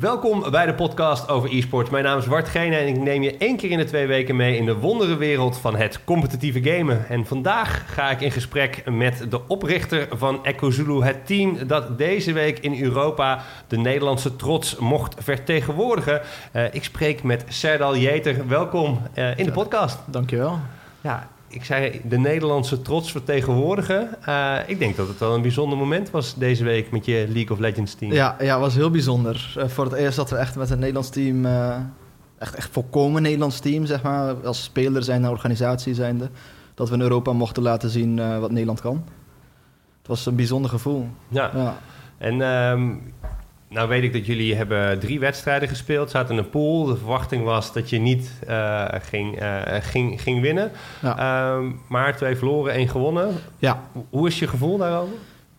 Welkom bij de podcast over e-sport. Mijn naam is Bart Gene en ik neem je één keer in de twee weken mee in de wonderenwereld van het competitieve gamen. En vandaag ga ik in gesprek met de oprichter van Echo Zulu, het team dat deze week in Europa de Nederlandse trots mocht vertegenwoordigen. Uh, ik spreek met Serdal Jeter. Welkom uh, in de podcast. Dankjewel. Ja, ik zei de Nederlandse trots vertegenwoordigen. Uh, ik denk dat het wel een bijzonder moment was deze week met je League of Legends team. Ja, ja was heel bijzonder. Uh, voor het eerst dat we echt met een Nederlands team, uh, echt, echt volkomen Nederlands team, zeg maar, als speler zijn en organisatie zijnde, dat we in Europa mochten laten zien wat Nederland kan. Het was een bijzonder gevoel. Ja. ja. En um, nou weet ik dat jullie hebben drie wedstrijden gespeeld, zaten in een pool. De verwachting was dat je niet uh, ging, uh, ging, ging winnen. Ja. Um, maar twee verloren, één gewonnen. Ja. Hoe is je gevoel daarover?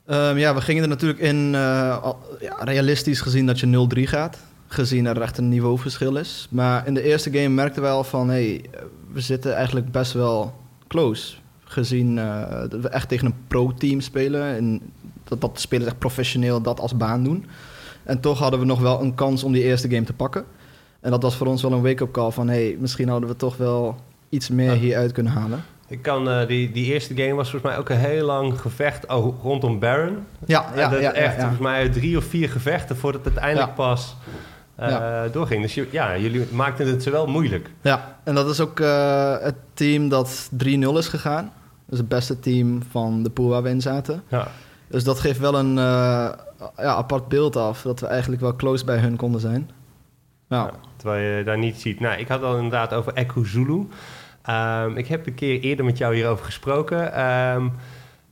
Um, ja, we gingen er natuurlijk in uh, al, ja, realistisch gezien dat je 0-3 gaat. Gezien er echt een niveauverschil is. Maar in de eerste game merkten we wel van... hey, we zitten eigenlijk best wel close. Gezien dat we echt tegen een pro-team spelen. En dat, dat de spelers echt professioneel dat als baan doen. En toch hadden we nog wel een kans om die eerste game te pakken. En dat was voor ons wel een wake-up call van... hey, misschien hadden we toch wel iets meer ja. hieruit kunnen halen. Ik kan, uh, die, die eerste game was volgens mij ook een heel lang gevecht oh, rondom Baron. Ja, ja, dat ja, echt ja, volgens mij drie of vier gevechten voordat het uiteindelijk pas uh, doorging. Dus je, ja, jullie maakten het wel moeilijk. Ja, en dat is ook uh, het team dat 3-0 is gegaan. Dus het beste team van de pool waar we in zaten. Ja. Dus dat geeft wel een ja, apart beeld af. Dat we eigenlijk wel close bij hun konden zijn. Ja. terwijl je daar niet ziet. Nou, ik had al inderdaad over Echo Zulu. Um, ik heb een keer eerder met jou hierover gesproken. Um,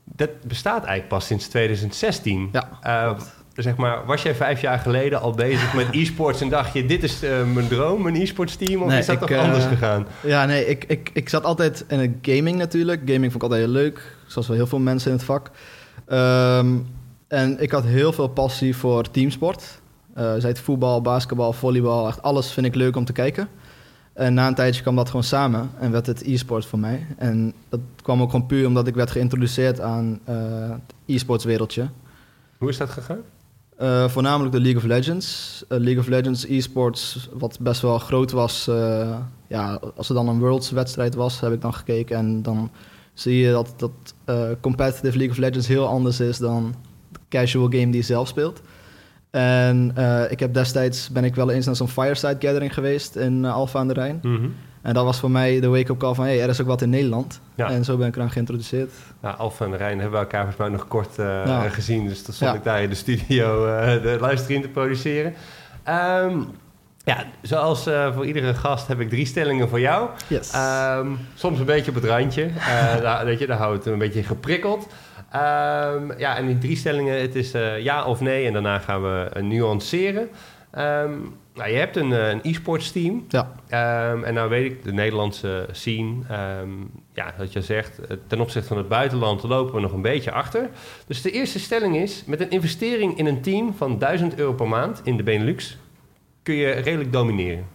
dat bestaat eigenlijk pas sinds 2016. Ja, uh, zeg maar, was jij vijf jaar geleden al bezig met e-sports en dacht je, dit is uh, mijn droom, mijn e-sports team? Of nee, is dat ik, toch anders uh, gegaan? Ja, nee, ik, ik, ik zat altijd in het gaming natuurlijk. Gaming vond ik altijd heel leuk, zoals wel heel veel mensen in het vak. Um, en ik had heel veel passie voor teamsport. Uh, zij het voetbal, basketbal, volleybal, echt alles vind ik leuk om te kijken. En na een tijdje kwam dat gewoon samen en werd het e-sport voor mij. En dat kwam ook gewoon puur omdat ik werd geïntroduceerd aan uh, het e-sports wereldje. Hoe is dat gegaan? Uh, voornamelijk de League of Legends. Uh, League of Legends e-sports, wat best wel groot was. Ja, als er dan een Worlds wedstrijd was, heb ik dan gekeken. En dan zie je dat, dat competitive League of Legends heel anders is dan casual game die je zelf speelt. En uh, ik heb destijds ben ik wel eens naar zo'n fireside gathering geweest in uh, Alfa aan de Rijn. Mm -hmm. En dat was voor mij de wake-up call van... hey, er is ook wat in Nederland. Ja. En zo ben ik eraan geïntroduceerd. Ja, Alfa aan de Rijn hebben we elkaar volgens mij nog kort ja. gezien. Dus dan stond ja. ik daar in de studio de livestream te produceren. Um, ja, zoals uh, voor iedere gast heb ik drie stellingen voor jou. Yes. Um, soms een beetje op het randje. Uh, daar, weet je, daar houdt het een beetje geprikkeld. Um, ja, en die drie stellingen, het is uh, ja of nee. En daarna gaan we nuanceren. Um, nou, je hebt een, een e-sports team. Ja. En nou weet ik, de Nederlandse scene, ja, dat je zegt, ten opzichte van het buitenland lopen we nog een beetje achter. Dus de eerste stelling is, met een investering in een team van 1000 euro per maand in de Benelux, kun je redelijk domineren.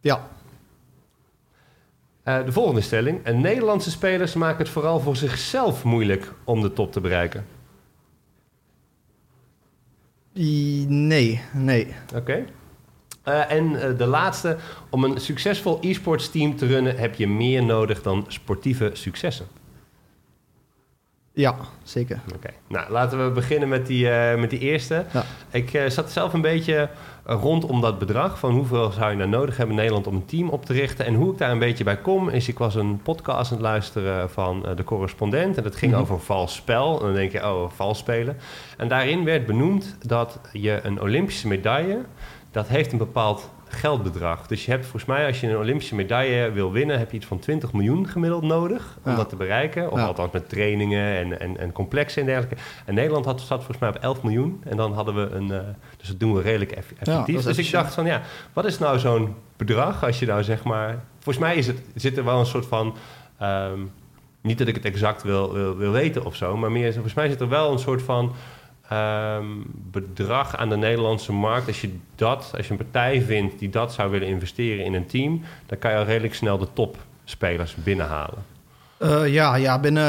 Ja. Uh, de volgende stelling. En Nederlandse spelers maken het vooral voor zichzelf moeilijk om de top te bereiken. Nee, nee. Oké. Okay. Uh, en uh, de laatste. Om een succesvol e-sports team te runnen heb je meer nodig dan sportieve successen. Ja, zeker. Oké, okay. nou laten we beginnen met die, met die eerste. Ja. Ik zat zelf een beetje rondom dat bedrag van hoeveel zou je nou nodig hebben in Nederland om een team op te richten. En hoe ik daar een beetje bij kom, is ik was een podcast aan het luisteren van uh, de correspondent. En dat ging mm -hmm. over vals spel. En dan denk je, oh, vals spelen. En daarin werd benoemd dat je een Olympische medaille, dat heeft een bepaald geldbedrag. Dus je hebt volgens mij, als je een Olympische medaille wil winnen, heb je iets van 20 miljoen gemiddeld nodig om ja. dat te bereiken. Of ja. althans met trainingen en, en, en complexen en dergelijke. En Nederland had, zat volgens mij op 11 miljoen. En dan hadden we een. Uh, dus dat doen we redelijk effectief. Ja, dus ik dacht van ja, wat is nou zo'n bedrag als je nou zeg maar. Volgens mij is het, zit er wel een soort van. Um, niet dat ik het exact wil, wil, wil weten of zo, maar meer, volgens mij zit er wel een soort van um, bedrag aan de Nederlandse markt. Als je dat, als je een partij vindt die dat zou willen investeren in een team, dan kan je al redelijk snel de topspelers binnenhalen. Uh, ja, ja, binnen,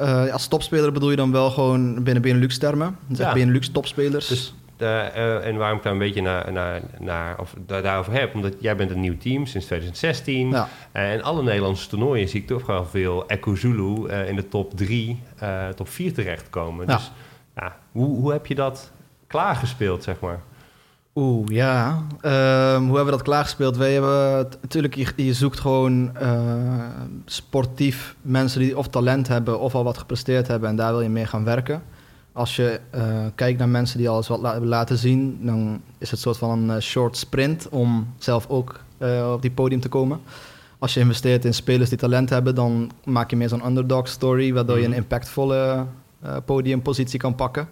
uh, als topspeler bedoel je dan wel gewoon binnen Benelux-termen. Dus ja. Benelux-topspelers. Dus uh, en waarom ik daar een beetje naar, naar, naar, of daarover heb, omdat jij bent een nieuw team sinds 2016. Ja. en alle Nederlandse toernooien zie ik toch wel veel Echo Zulu in de top 3, top 4 terechtkomen. Ja. Dus ja, hoe, hoe heb je dat klaargespeeld, zeg maar? Oeh, ja. Um, hoe hebben we dat klaargespeeld? Wij hebben natuurlijk, je, je zoekt gewoon uh, sportief mensen die of talent hebben of al wat gepresteerd hebben en daar wil je mee gaan werken. Als je uh, kijkt naar mensen die al eens wat hebben laten zien, dan is het een soort van een uh, short sprint om zelf ook op die podium te komen. Als je investeert in spelers die talent hebben, dan maak je meer zo'n underdog story, waardoor je een mhm. impactvolle podiumpositie kan pakken.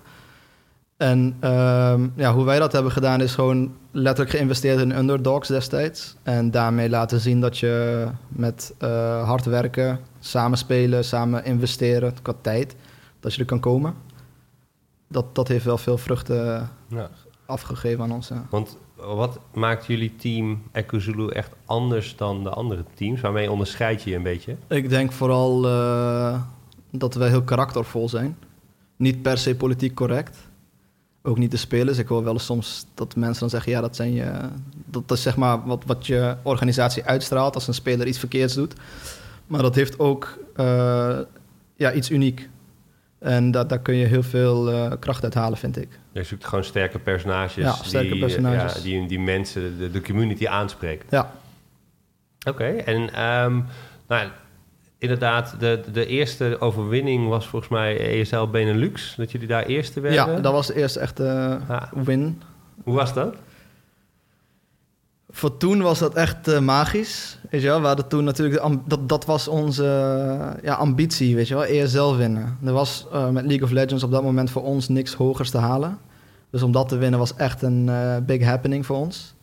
En uh, ja, hoe wij dat hebben gedaan is gewoon letterlijk geïnvesteerd in underdogs destijds. En daarmee laten zien dat je met uh, hard werken, samen spelen, samen investeren qua tijd, dat je er kan komen. Dat, dat heeft wel veel vruchten ja. afgegeven aan ons. Want wat maakt jullie team Zulu echt anders dan de andere teams? Waarmee onderscheid je je een beetje? Ik denk vooral uh, dat wij heel karaktervol zijn. Niet per se politiek correct ook niet de spelers. Ik hoor wel eens soms dat mensen dan zeggen: ja, dat zijn je. Dat is zeg maar wat, wat je organisatie uitstraalt als een speler iets verkeerds doet. Maar dat heeft ook uh, ja, iets uniek. En dat, daar kun je heel veel uh, kracht uit halen, vind ik. Je zoekt gewoon sterke personages. Ja, sterke die, personages. Ja, die, die mensen, de, de community aanspreken. Ja. Oké, en um, nou, inderdaad, de, de eerste overwinning was volgens mij ESL Benelux. Dat jullie daar eerste werden. Ja, dat was de eerste echte win. Hoe was dat? Voor toen was dat echt uh, magisch. Weet je wel? We hadden toen natuurlijk... dat, dat was onze ja, ambitie, weet je wel. ESL winnen. Er was met League of Legends op dat moment voor ons niks hogers te halen. Dus om dat te winnen was echt een big happening voor ons.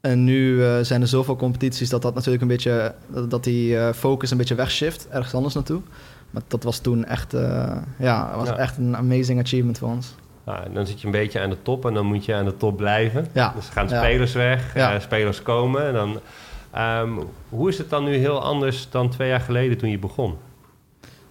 En nu uh, zijn er zoveel competities dat dat natuurlijk een beetje, dat, die uh, focus een beetje wegshift, ergens anders naartoe. Maar dat was toen echt, uh, ja, was echt een amazing achievement voor ons. Ja, dan zit je een beetje aan de top en dan moet je aan de top blijven. Ja. Dus gaan spelers weg, spelers komen. En dan, um, hoe is het dan nu heel anders dan twee jaar geleden toen je begon?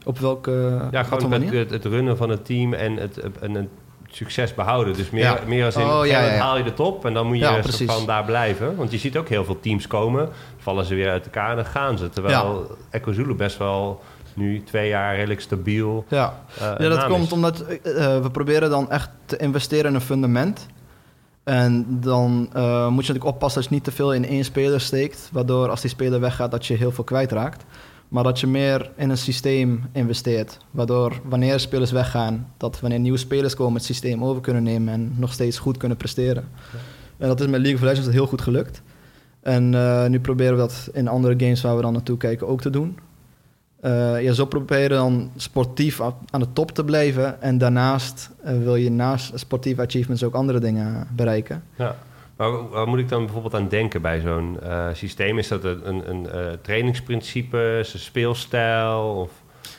Op welke Ja, gewoon het, het, runnen van het team en het, en het succes behouden. Dus meer, meer als in, oh, haal je de top en dan moet je van daar blijven. Want je ziet ook heel veel teams komen, vallen ze weer uit elkaar en dan gaan ze. Terwijl Echo Zulu best wel nu twee jaar redelijk stabiel Ja, uh, ja dat komt omdat uh, we proberen dan echt te investeren in een fundament. En dan uh, moet je natuurlijk oppassen dat je niet te veel in één speler steekt. Waardoor als die speler weggaat dat je heel veel kwijtraakt. Maar dat je meer in een systeem investeert. Waardoor wanneer spelers weggaan, dat wanneer nieuwe spelers komen, het systeem over kunnen nemen en nog steeds goed kunnen presteren. En dat is met League of Legends heel goed gelukt. En uh, nu proberen we dat in andere games waar we dan naartoe kijken ook te doen. Uh, ja, zo proberen dan sportief aan de top te blijven. En daarnaast uh, wil je naast sportieve achievements ook andere dingen bereiken. Ja. Maar waar moet ik dan bijvoorbeeld aan denken bij zo'n uh, systeem? Is dat een, een, een uh, trainingsprincipe, een speelstijl? Of?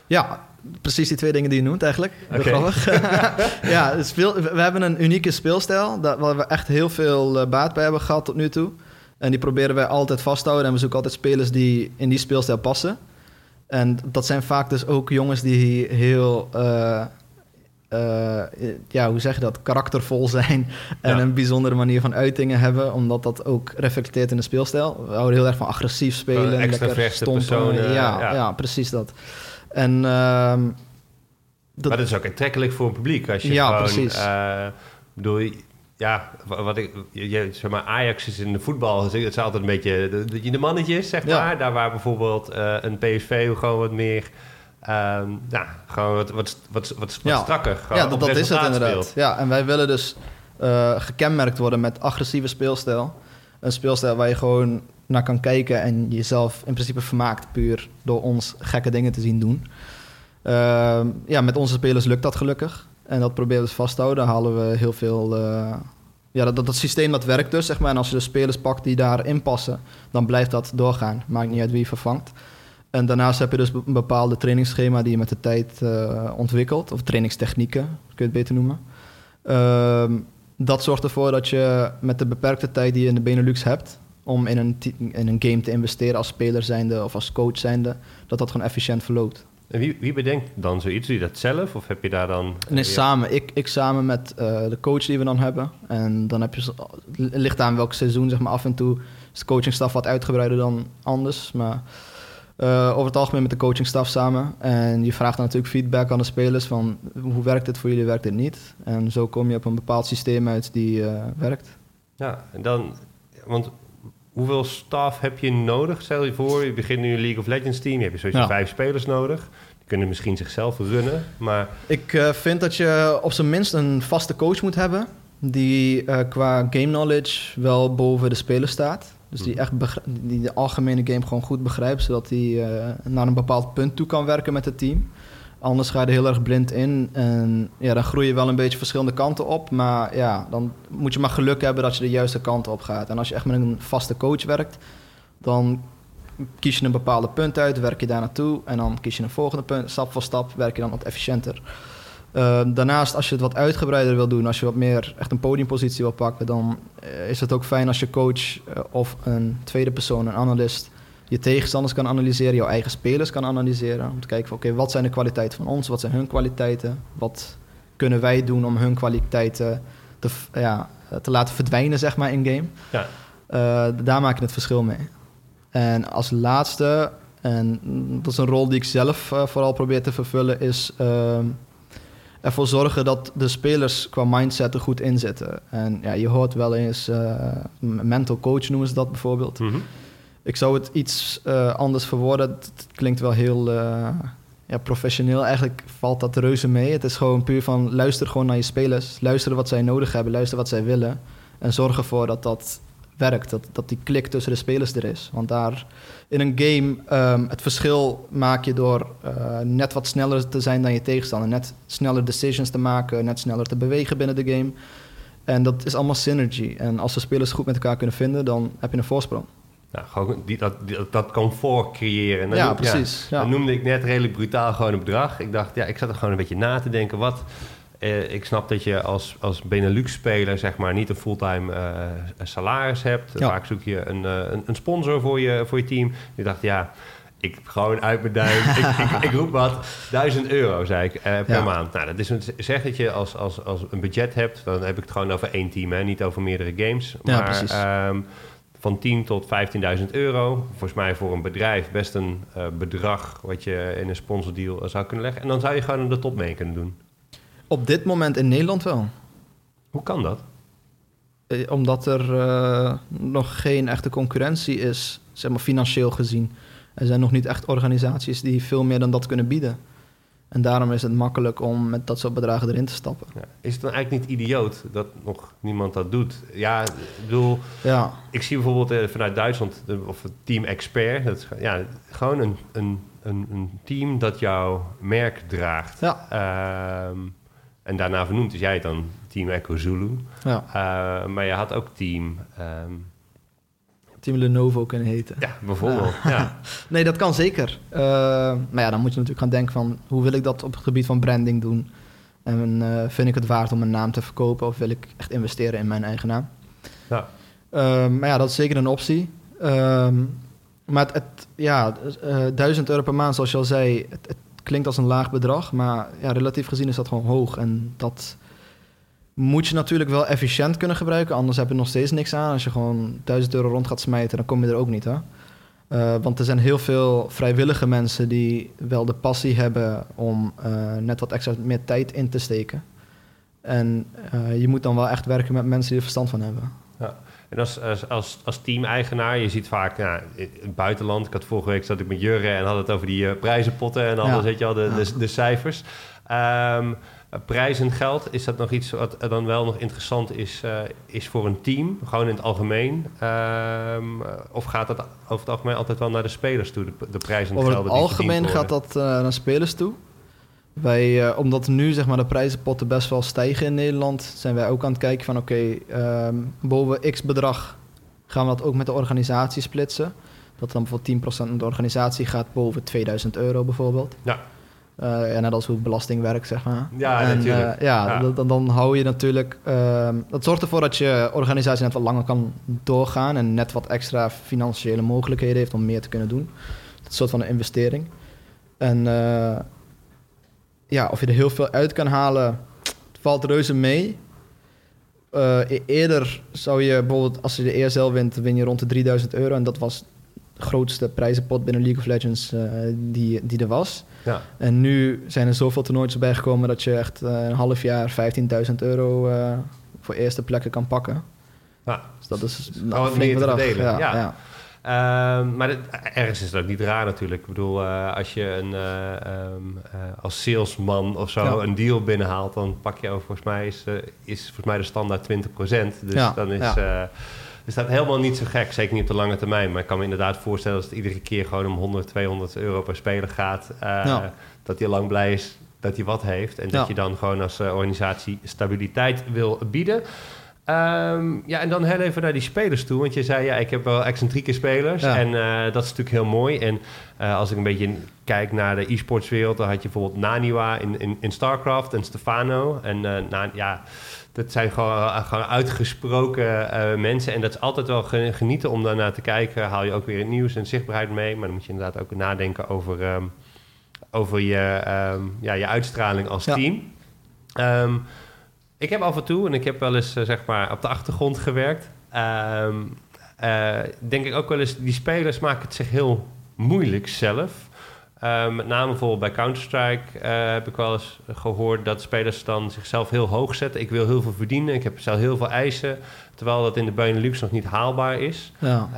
Ja, precies die twee dingen die je noemt eigenlijk. Okay. ja, speel, we hebben een unieke speelstijl waar we echt heel veel uh, baat bij hebben gehad tot nu toe. En die proberen wij altijd vast te houden. En we zoeken altijd spelers die in die speelstijl passen. En dat zijn vaak dus ook jongens die heel uh, ja, hoe zeg je dat, karaktervol zijn en een bijzondere manier van uitingen hebben, omdat dat ook reflecteert in de speelstijl. We houden heel erg van agressief spelen, lekker stompen. Ja, ja, ja. precies dat. En, uh, dat... Maar dat is ook aantrekkelijk voor een publiek. Als je ja, gewoon, precies. Uh, bedoel, ja, wat ik, je, zeg maar, Ajax is in de voetbal, het is altijd een beetje de, de mannetjes, zeg maar. Daar waar bijvoorbeeld een PSV gewoon wat meer Um, ja, gewoon wat, wat, wat, wat, strakker. ja, dat, dat is het inderdaad. Ja, en wij willen dus uh, gekenmerkt worden met agressieve speelstijl. Een speelstijl waar je gewoon naar kan kijken en jezelf in principe vermaakt puur door ons gekke dingen te zien doen. Uh, ja, met onze spelers lukt dat gelukkig. En dat proberen we dus vast te houden. Daar halen we heel veel... Uh, ja, dat, dat, systeem dat werkt dus, zeg maar. En als je de spelers pakt die daarin passen, dan blijft dat doorgaan. Maakt niet uit wie je vervangt. En daarnaast heb je dus een bepaalde trainingsschema die je met de tijd uh, ontwikkelt, of trainingstechnieken, kun je het beter noemen. Uh, dat zorgt ervoor dat je met de beperkte tijd die je in de Benelux hebt, om in een, in een game te investeren als speler zijnde of als coach zijnde, dat dat gewoon efficiënt verloopt. En wie, wie bedenkt dan zoiets? Doe je dat zelf of heb je daar dan... Nee, samen. Ik, ik samen met de coach die we dan hebben. En dan heb je... Het ligt aan welk seizoen, zeg maar, af en toe... is de coachingstaf wat uitgebreider dan anders. Maar uh, over het algemeen met de coachingstaf samen. En je vraagt dan natuurlijk feedback aan de spelers van hoe werkt dit voor jullie, werkt dit niet? En zo kom je op een bepaald systeem uit die uh, werkt. Ja, en dan, want hoeveel staf heb je nodig? Stel je voor, je begint nu een League of Legends team, je sowieso ja. vijf spelers nodig. Die kunnen misschien zichzelf runnen, maar... Ik uh, vind dat je op zijn minst een vaste coach moet hebben die qua game knowledge wel boven de spelers staat. Dus die, mhm. echt die de algemene game gewoon goed begrijpt, zodat hij uh, naar een bepaald punt toe kan werken met het team. Anders ga je er heel erg blind in en ja, dan groei je wel een beetje verschillende kanten op. Maar ja, dan moet je maar geluk hebben dat je de juiste kant op gaat. En als je echt met een vaste coach werkt, dan kies je een bepaalde punt uit, werk je daar naartoe en dan kies je een volgende punt. Stap voor stap werk je dan wat efficiënter. Ehm, daarnaast, als je het wat uitgebreider wil doen, als je wat meer echt een podiumpositie wil pakken, dan eh, is het ook fijn als je coach eh, of een tweede persoon, een analist, je tegenstanders kan analyseren, jouw eigen spelers kan analyseren. Om te kijken van oké, wat zijn de kwaliteiten van ons, wat zijn hun kwaliteiten, wat kunnen wij doen om hun kwaliteiten te, ja, te laten verdwijnen, zeg maar, in game. Ja. Uh, daar maak je het verschil mee. En als laatste, en dat is een rol die ik zelf vooral probeer te vervullen, is ehm, ervoor zorgen dat de spelers qua mindset er goed in zitten. En ja, je hoort wel eens uh, mental coach noemen ze dat bijvoorbeeld. Mhm. Ik zou het iets uh, anders verwoorden. Het klinkt wel heel uh, ja, professioneel. Eigenlijk valt dat reuze mee. Het is gewoon puur van luister gewoon naar je spelers. Luister wat zij nodig hebben. Luister wat zij willen. En zorg ervoor dat dat werkt. Dat, dat die klik tussen de spelers er is. Want daar in een game um, het verschil maak je door uh, net wat sneller te zijn dan je tegenstander. Net sneller decisions te maken, net sneller te bewegen binnen de game. En dat is allemaal synergy. En als de spelers goed met elkaar kunnen vinden, dan heb je een voorsprong. Ja, gewoon die, dat, die, dat comfort creëren. ja, precies. Ja, Dan noemde ik net redelijk brutaal gewoon een bedrag. Ik dacht, ja, ik zat er gewoon een beetje na te denken. Wat, eh, ik snap dat je als, als Benelux-speler zeg maar, niet een fulltime uh, salaris hebt. Vaak zoek je een, uh, een, een, sponsor voor je, voor je team. Ik dacht, ja, ik gewoon uit mijn duim. ik, ik, ik, roep wat. 1000 euro, zei ik, per maand. Nou, dat is een, zeg dat je als, als, als een budget hebt, dan heb ik het gewoon over één team, hè, niet over meerdere games. Maar, ja. Um, van 10 tot 15.000 euro. Volgens mij voor een bedrijf best een bedrag wat je in een sponsordeal zou kunnen leggen. En dan zou je gewoon de top mee kunnen doen. Op dit moment in Nederland wel. Hoe kan dat? Eh, omdat er uh, nog geen echte concurrentie is, zeg maar financieel gezien. Er zijn nog niet echt organisaties die veel meer dan dat kunnen bieden. En daarom is het makkelijk om met dat soort bedragen erin te stappen. Ja. Is het dan eigenlijk niet idioot dat nog niemand dat doet? Ja, ik bedoel, ja. ik zie bijvoorbeeld eh, vanuit Duitsland, of het Team Expert, dat is ja, gewoon een, een, een, een team dat jouw merk draagt. Ja. Ehm, en daarna vernoemd is jij het dan Team Echo Zulu. Ja. Uh, maar je had ook Team... Um... Team Lenovo kunnen heten. Ja, bijvoorbeeld. Ja. nee, dat kan zeker. Uh, maar ja, dan moet je natuurlijk gaan denken van... hoe wil ik dat op het gebied van branding doen? En uh, vind ik het waard om een naam te verkopen... of wil ik echt investeren in mijn eigen naam? Ja. Uh, maar ja, dat is zeker een optie. Ehm, maar het, het ja, duizend euro per maand, zoals je al zei... Het, het klinkt als een laag bedrag, maar ja, relatief gezien is dat gewoon hoog. En dat moet je natuurlijk wel efficiënt kunnen gebruiken, anders heb je nog steeds niks aan. Als je gewoon 1000 euro rond gaat smijten, dan kom je er ook niet. Hè? Uh, want er zijn heel veel vrijwillige mensen die wel de passie hebben om uh, net wat extra meer tijd in te steken. En uh, je moet dan wel echt werken met mensen die er verstand van hebben. En als, als, als, als team-eigenaar, je ziet vaak ja, in het buitenland... Ik had vorige week zat ik met Jurre en had het over die uh, prijzenpotten... en alles, weet je al, de, de, de, cijfers. Um, prijs en geld, is dat nog iets wat dan wel nog interessant is, uh, is voor een team? Gewoon in het algemeen? Um, of gaat dat over het algemeen altijd wel naar de spelers toe, de, de prijs en over geld? Over het algemeen gaat dat uh, naar spelers toe. Wij, uh, omdat nu zeg maar, de prijzenpotten best wel stijgen in Nederland, zijn wij ook aan het kijken van oké, okay, um, boven x bedrag gaan we dat ook met de organisatie splitsen. Dat dan bijvoorbeeld 10% van de organisatie gaat boven 2000 euro bijvoorbeeld. Ja. Uh, ja, net als hoe belasting werkt, zeg maar. Ja, en, natuurlijk. Uh, ja, ja. Dan, dan hou je natuurlijk... Uh, dat zorgt ervoor dat je organisatie net wat langer kan doorgaan... en net wat extra financiële mogelijkheden heeft om meer te kunnen doen. Dat is een soort van een investering. En ja, of je er heel veel uit kan halen, valt reuze mee. Uh, eerder zou je bijvoorbeeld, als je de ESL wint, win je rond de 3000 euro. En dat was de grootste prijzenpot binnen League of Legends uh, die, die er was. Ja. En nu zijn er zoveel toernooitjes bijgekomen dat je echt uh, een half jaar 15.000 euro voor eerste plekken kan pakken. Ja. Dus dat is nou, flink bedrag. Ja, ja. Ja. Ehm, maar ergens is dat niet raar natuurlijk. Ik bedoel, uh, als je een, uh, um, uh, als salesman of zo een deal binnenhaalt, dan pak je over, volgens mij is, is volgens mij de standaard 20%. Dus ja. dan is. Dus dat helemaal niet zo gek, zeker niet op de lange termijn. Maar ik kan me inderdaad voorstellen dat het iedere keer gewoon om 100, 200 euro per speler gaat. Dat hij lang blij is dat hij wat heeft. En dat je dan gewoon als organisatie stabiliteit wil bieden. Ehm, ja, en dan heel even naar die spelers toe. Want je zei, ja, ik heb wel excentrieke spelers. En uh, dat is natuurlijk heel mooi. En uh, als ik een beetje kijk naar de e-sportswereld... dan had je bijvoorbeeld Naniwa in, in, in StarCraft en Stefano. En uh, na, ja, dat zijn gewoon, gewoon uitgesproken mensen. En dat is altijd wel genieten om daarnaar te kijken. Haal je ook weer het nieuws en zichtbaarheid mee. Maar dan moet je inderdaad ook nadenken over, um, over je, um, ja, je uitstraling als team. Ik heb af en toe, en ik heb wel eens uh, zeg maar op de achtergrond gewerkt. Uh, uh, denk ik ook wel eens, die spelers maken het zich heel moeilijk zelf. Uh, met name bijvoorbeeld bij Counter-Strike heb ik wel eens gehoord dat spelers dan zichzelf heel hoog zetten. Ik wil heel veel verdienen, ik heb zelf heel veel eisen. Terwijl dat in de Benelux nog niet haalbaar is. Ja.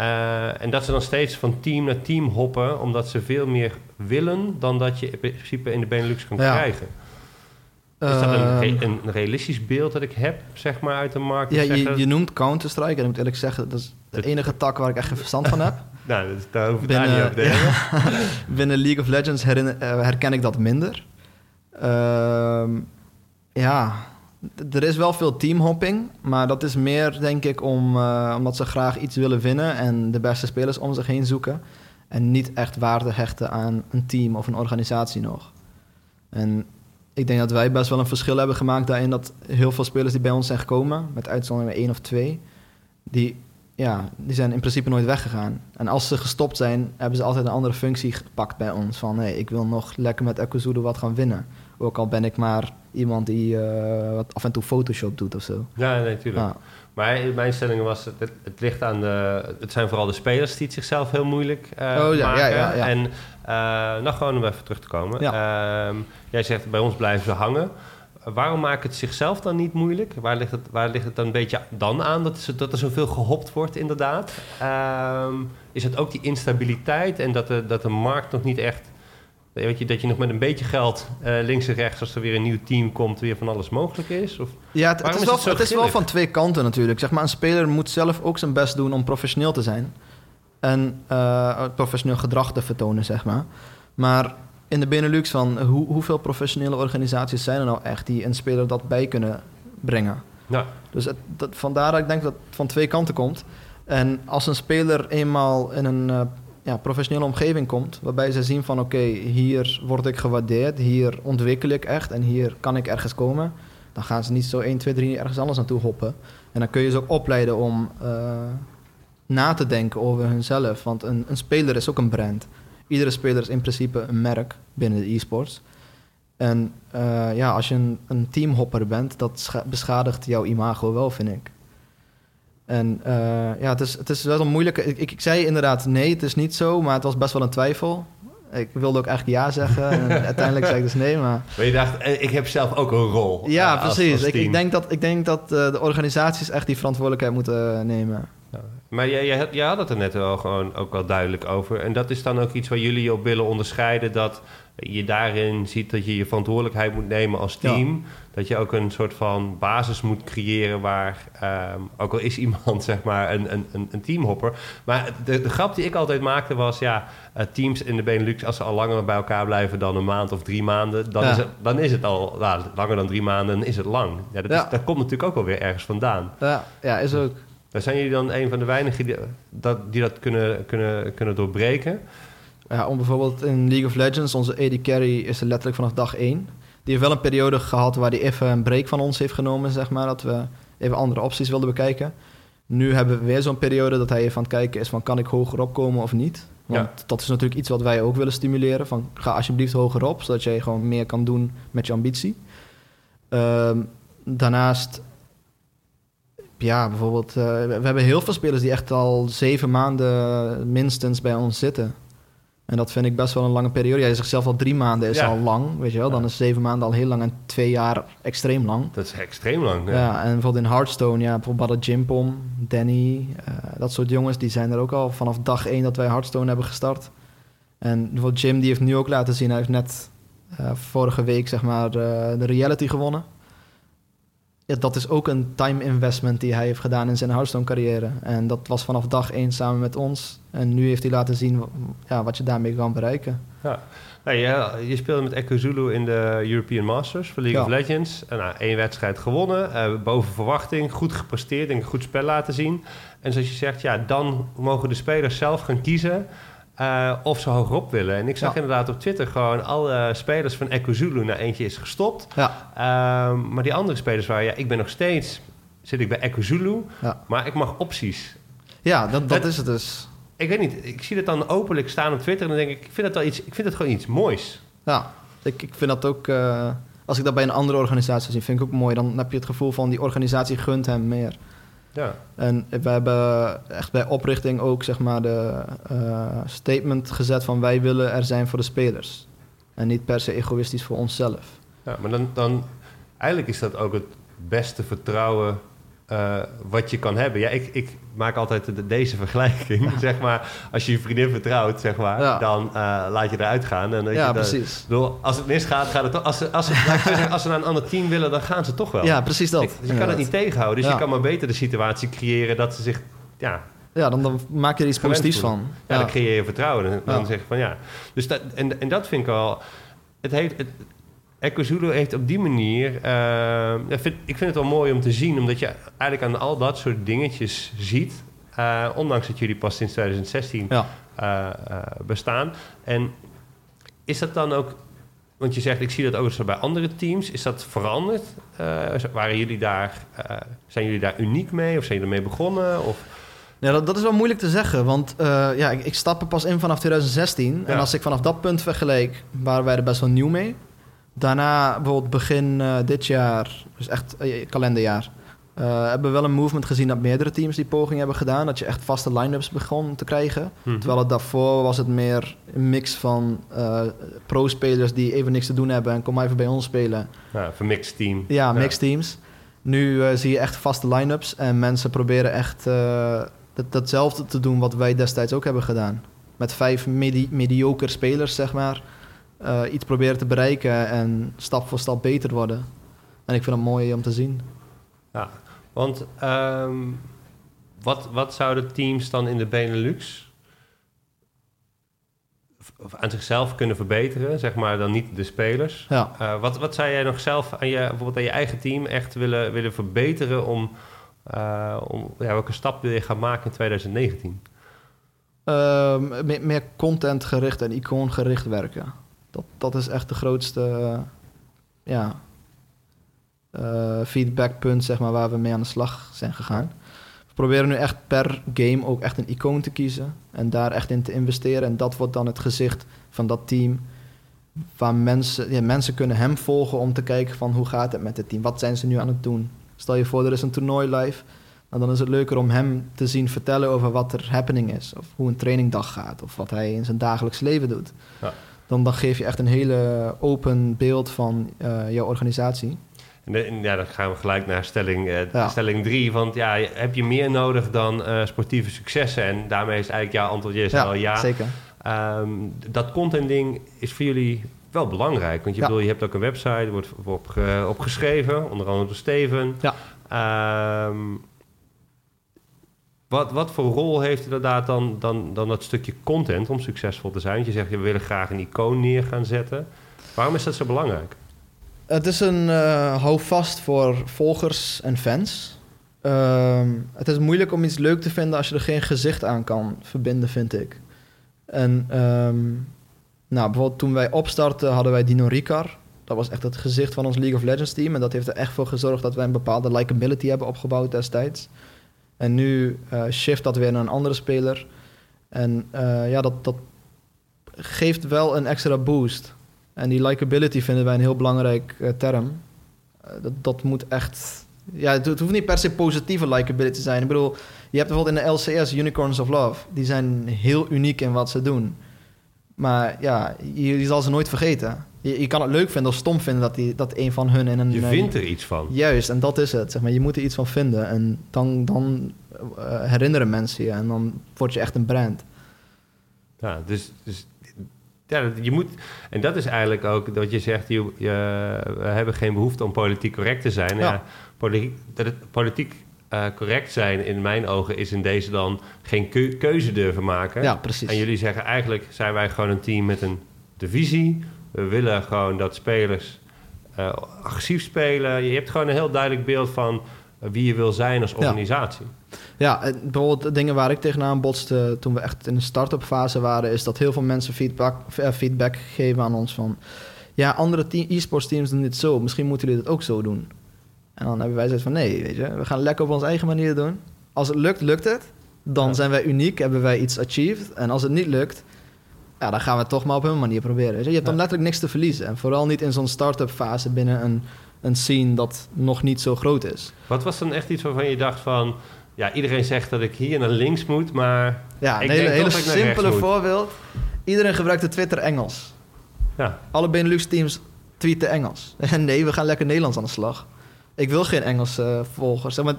en dat ze dan steeds van team naar team hoppen, omdat ze veel meer willen dan dat je in principe in de Benelux kan ja. krijgen. Is dat een, ehm, een, realistisch beeld dat ik heb, zeg maar, uit de markt? Ja, je, je, noemt Counter-Strike. En ik moet eerlijk zeggen, dat is de enige tak waar ik echt geen verstand van heb. nou, dat, daar hoef ik binnen, daar niet over te Binnen League of Legends eh, herken ik dat minder. Uh, ja, er is wel veel teamhopping. Maar dat is meer, denk ik, om, uh, omdat ze graag iets willen winnen... en de beste spelers om zich heen zoeken. En niet echt waarde hechten aan een team of een organisatie nog. En ik denk dat wij best wel een verschil hebben gemaakt daarin dat heel veel spelers die bij ons zijn gekomen, met uitzondering één of twee, die, ja, die zijn in principe nooit weggegaan. En als ze gestopt zijn, hebben ze altijd een andere functie gepakt bij ons. Van hey, ik wil nog lekker met Ekuzudo wat gaan winnen. Ook al ben ik maar iemand die uh, wat af en toe Photoshop doet of zo. Ja, natuurlijk. Maar mijn stelling was, het, het, ligt aan de... Het zijn vooral de spelers die het zichzelf heel moeilijk uh, oh, ja, maken. Ja, ja, en uh, nou, gewoon om even terug te komen. Uh, jij zegt, bij ons blijven ze hangen. Waarom maakt het zichzelf dan niet moeilijk? Waar ligt het, waar ligt het dan een beetje dan aan dat, dat er zoveel gehopt wordt, inderdaad? Ehm, is het ook die instabiliteit en dat de, dat de markt nog niet echt Weet je, dat je nog met een beetje geld uh, links en rechts, als er weer een nieuw team komt, weer van alles mogelijk is? Of, ja, het, het is, wel, het, is wel van twee kanten natuurlijk. Zeg maar, een speler moet zelf ook zijn best doen om professioneel te zijn. En uh, professioneel gedrag te vertonen, zeg maar. Maar in de Benelux van hoe, hoeveel professionele organisaties zijn er nou echt die een speler dat bij kunnen brengen? Dus het, dat, vandaar dat ik denk dat het van twee kanten komt. En als een speler eenmaal in een uh, ja, professionele omgeving komt, waarbij ze zien van oké, hier word ik gewaardeerd, hier ontwikkel ik echt en hier kan ik ergens komen, dan gaan ze niet zo 1, 2, 3 ergens anders naartoe hoppen. En dan kun je ze ook opleiden om uh, na te denken over hunzelf, want een, een speler is ook een brand. Iedere speler is in principe een merk binnen de e-sports. En uh, ja, als je een teamhopper bent, dat beschadigt jouw imago wel, vind ik. En uh, ja, het is, het is wel een moeilijke... Ik, ik, zei inderdaad nee, het is niet zo, maar het was best wel een twijfel. Ik wilde ook eigenlijk ja zeggen en uiteindelijk zei ik dus nee, maar... Maar je dacht, eh, ik heb zelf ook een rol. Ja, uh, precies. Als ik, ik, denk dat, ik denk dat uh, de organisaties echt die verantwoordelijkheid moeten nemen. Ja. Maar jij, jij, jij, had het er net wel gewoon ook wel duidelijk over. En dat is dan ook iets waar jullie op willen onderscheiden... dat je daarin ziet dat je je verantwoordelijkheid moet nemen als team. Dat je ook een soort van basis moet creëren waar, um, ook al is iemand zeg maar een, een, een teamhopper. Maar de, de grap die ik altijd maakte was, ja, uh, teams in de Benelux, als ze al langer bij elkaar blijven dan een maand of drie maanden, dan, is, het, dan is het al nou, langer dan drie maanden, is het lang. Ja, dat, is, dat komt natuurlijk ook alweer ergens vandaan. Ja, ja is ook. Zijn jullie dan een van de weinigen die dat, die dat kunnen, kunnen, kunnen doorbreken. Ja, om bijvoorbeeld in League of Legends, onze AD Carry is er letterlijk vanaf dag één. Die heeft wel een periode gehad waar hij even een break van ons heeft genomen, zeg maar. Dat we even andere opties wilden bekijken. Nu hebben we weer zo'n periode dat hij even aan het kijken is van kan ik hoger opkomen of niet. Want dat is natuurlijk iets wat wij ook willen stimuleren. Van, ga alsjeblieft hoger op, zodat je gewoon meer kan doen met je ambitie. Ehm, daarnaast, ja, bijvoorbeeld, uh, we hebben heel veel spelers die echt al zeven maanden minstens bij ons zitten. En dat vind ik best wel een lange periode. Jij zegt zelf al drie maanden is al lang, weet je wel. Dan is zeven maanden al heel lang en twee jaar extreem lang. Dat is extreem lang, ja. ja en bijvoorbeeld in Hearthstone, ja, bijvoorbeeld Jimpom, Danny, uh, dat soort jongens, die zijn er ook al vanaf dag één dat wij Hearthstone hebben gestart. En bijvoorbeeld Jim, die heeft nu ook laten zien, hij heeft net uh, vorige week, zeg maar, uh, de reality gewonnen dat is ook een time investment die hij heeft gedaan in zijn Hearthstone carrière. En dat was vanaf dag één samen met ons. En nu heeft hij laten zien ja, wat je daarmee kan bereiken. Ja. Nou, je, je speelde met Echo Zulu in de European Masters voor League of Legends. En, nou, één wedstrijd gewonnen, uh, boven verwachting, goed gepresteerd en een goed spel laten zien. En zoals je zegt, ja, dan mogen de spelers zelf gaan kiezen uh, of ze hogerop willen. En ik zag inderdaad op Twitter gewoon alle spelers van Echo Zulu. Nou, eentje is gestopt. Ja. Uh, maar die andere spelers waren, ja, ik ben nog steeds... Zit ik bij Echo Zulu, ja. maar ik mag opties. Ja, dat, dat is het dus. Ik weet niet, ik zie het dan openlijk staan op Twitter... en dan denk ik, ik vind het wel iets, ik vind het gewoon iets moois. Ja, ik, ik vind dat ook... Uh, als ik dat bij een andere organisatie zie, vind ik ook mooi. Dan heb je het gevoel van die organisatie gunt hem meer. Ja. En we hebben echt bij oprichting ook zeg maar de uh, statement gezet van wij willen er zijn voor de spelers. En niet per se egoïstisch voor onszelf. Ja, maar dan, dan eigenlijk is dat ook het beste vertrouwen uh, wat je kan hebben. Ja, ik, ik maak altijd de, deze vergelijking. zeg maar, als je je vriendin vertrouwt, zeg maar, dan uh, laat je eruit gaan. En ja, precies. Bedoel, als het misgaat, gaat het toch. Als ze, als, ze, als ze naar een ander team willen, dan gaan ze toch wel. Ja, precies dat. Ik, dus je kan het niet tegenhouden. Dus je kan maar beter de situatie creëren dat ze zich. Ja, ja, dan, dan maak je er iets positiefs van. Ja, dan creëer je vertrouwen. Dan, dan zeg je van ja. Dus dat, en, en dat vind ik wel. Het heeft, het, Ecozulu heeft op die manier... Uh, vind, ik vind het wel mooi om te zien... omdat je eigenlijk aan al dat soort dingetjes ziet... Uh, ondanks dat jullie pas sinds 2016 ja. uh, bestaan. En is dat dan ook... Want je zegt, ik zie dat ook zo bij andere teams. Is dat veranderd? waren jullie daar, zijn jullie daar uniek mee? Of zijn jullie ermee begonnen? Of... Ja, dat, dat, is wel moeilijk te zeggen, want ja, ik, ik stap er pas in vanaf 2016. En als ik vanaf dat punt vergeleek, waren wij er best wel nieuw mee. Daarna, bijvoorbeeld begin uh, dit jaar, dus echt uh, kalenderjaar, uh, hebben we wel een movement gezien dat meerdere teams die poging hebben gedaan. Dat je echt vaste line-ups begon te krijgen. Mhm. Terwijl het daarvoor was het meer een mix van pro-spelers die even niks te doen hebben en kom maar even bij ons spelen. Ja, voor mixed team. Ja, mixed teams. Nu zie je echt vaste line-ups en mensen proberen echt dat, datzelfde te doen wat wij destijds ook hebben gedaan. Met vijf medi mediocre spelers, zeg maar uh, iets proberen te bereiken en stap voor stap beter worden. En ik vind het mooi om te zien. Ja, want um, wat, wat zouden teams dan in de Benelux aan zichzelf kunnen verbeteren, zeg maar dan niet de spelers. Ja. Uh, wat, wat zou jij nog zelf aan je, bijvoorbeeld aan je eigen team echt willen, willen verbeteren om, uh, om ja, welke stap wil je gaan maken in 2019? Uh, meer, meer contentgericht en icoongericht werken. Dat, dat is echt de grootste uh, ja, uh, feedbackpunt zeg maar, waar we mee aan de slag zijn gegaan. We proberen nu echt per game ook echt een icoon te kiezen en daar echt in te investeren. En dat wordt dan het gezicht van dat team. Waar mensen, ja, mensen kunnen hem volgen om te kijken van hoe gaat het met het team? Wat zijn ze nu aan het doen? Stel je voor, er is een toernooi live. En dan is het leuker om hem te zien vertellen over wat er happening is. Of hoe een trainingdag gaat. Of wat hij in zijn dagelijks leven doet. Ja dan, dan geef je echt een hele open beeld van uh, jouw organisatie. En ja, dan gaan we gelijk naar stelling 3. Uh, stelling drie, want ja, heb je meer nodig dan uh, sportieve successen? En daarmee is eigenlijk jouw antwoord is ja, ja. zeker. Um, dat content ding is voor jullie wel belangrijk. Want je, ja. bedoel, je hebt ook een website, wordt op, op geschreven, onder andere door Steven. Ja. Um, wat, wat voor rol heeft inderdaad dan, dan, dan dat stukje content om succesvol te zijn? Want je zegt, we willen graag een icoon neer gaan zetten. Waarom is dat zo belangrijk? Het is een uh, houvast voor volgers en fans. Uh, het is moeilijk om iets leuk te vinden als je er geen gezicht aan kan verbinden, vind ik. En um, nou, bijvoorbeeld toen wij opstarten hadden wij Dino Ricard. Dat was echt het gezicht van ons League of Legends team. En dat heeft er echt voor gezorgd dat wij een bepaalde likability hebben opgebouwd destijds. En nu uh, shift dat weer naar een andere speler. En ja, dat, dat geeft wel een extra boost. En die likability vinden wij een heel belangrijk term. dat, dat moet echt ja, het, hoeft niet per se positieve likability te zijn. Ik bedoel, je hebt bijvoorbeeld in de LCS Unicorns of Love. Die zijn heel uniek in wat ze doen. Maar ja, je, zal ze nooit vergeten. Je, je, kan het leuk vinden of stom vinden dat, die, dat een van hun in een... Je vindt er iets van. Juist, en dat is het. Zeg maar. Je moet er iets van vinden. En dan, dan uh, herinneren mensen je. En dan word je echt een brand. Ja, dus, dus ja, je moet, en dat is eigenlijk ook dat je zegt, je, we hebben geen behoefte om politiek correct te zijn. Ja. politiek, dat het politiek uh, correct zijn in mijn ogen is in deze dan geen keuze durven maken. Ja, precies. En jullie zeggen eigenlijk zijn wij gewoon een team met een divisie. We willen gewoon dat spelers uh, agressief spelen. Je hebt gewoon een heel duidelijk beeld van wie je wil zijn als organisatie. Ja, bijvoorbeeld de dingen waar ik tegenaan botste toen we echt in de start-up fase waren, is dat heel veel mensen feedback, eh, feedback geven aan ons van ja, andere e-sports teams doen dit zo, misschien moeten jullie dat ook zo doen. En dan hebben wij zoiets van nee, weet je, we gaan lekker op onze eigen manier doen. Als het lukt, lukt het. Dan zijn wij uniek, hebben wij iets achieved. En als het niet lukt, ja, dan gaan we het toch maar op hun manier proberen. Weet je? je hebt dan letterlijk niks te verliezen. En vooral niet in zo'n start-up fase binnen een, een scene dat nog niet zo groot is. Wat was dan echt iets waarvan je dacht van ja, iedereen zegt dat ik hier naar links moet, maar. Ja, een hele, hele simpele voorbeeld. Iedereen gebruikt de Twitter Engels. Ja. Alle Benelux teams tweeten Engels. En nee, we gaan lekker Nederlands aan de slag. Ik wil geen Engelse uh, volgers. maar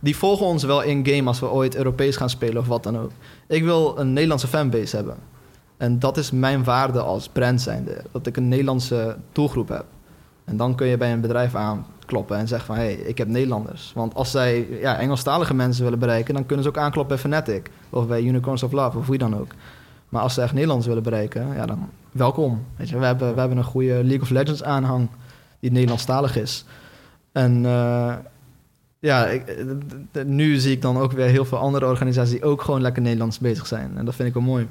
die volgen ons wel in-game als we ooit Europees gaan spelen of wat dan ook. Ik wil een Nederlandse fanbase hebben. En dat is mijn waarde als brand zijnde. Dat ik een Nederlandse doelgroep heb. En dan kun je bij een bedrijf aan kloppen en zeggen van... hé, hey, ik heb Nederlanders. Want als zij ja, Engelstalige mensen willen bereiken... dan kunnen ze ook aankloppen bij Fnatic. Of bij Unicorns of Love, of wie dan ook. Maar als ze echt Nederlands willen bereiken, ja, dan welkom. Weet je, we, hebben, we hebben een goede League of Legends aanhang... die Nederlandstalig is. En... Uh, ja, ik, nu zie ik dan ook weer heel veel andere organisaties die ook gewoon lekker Nederlands bezig zijn. En dat vind ik wel mooi.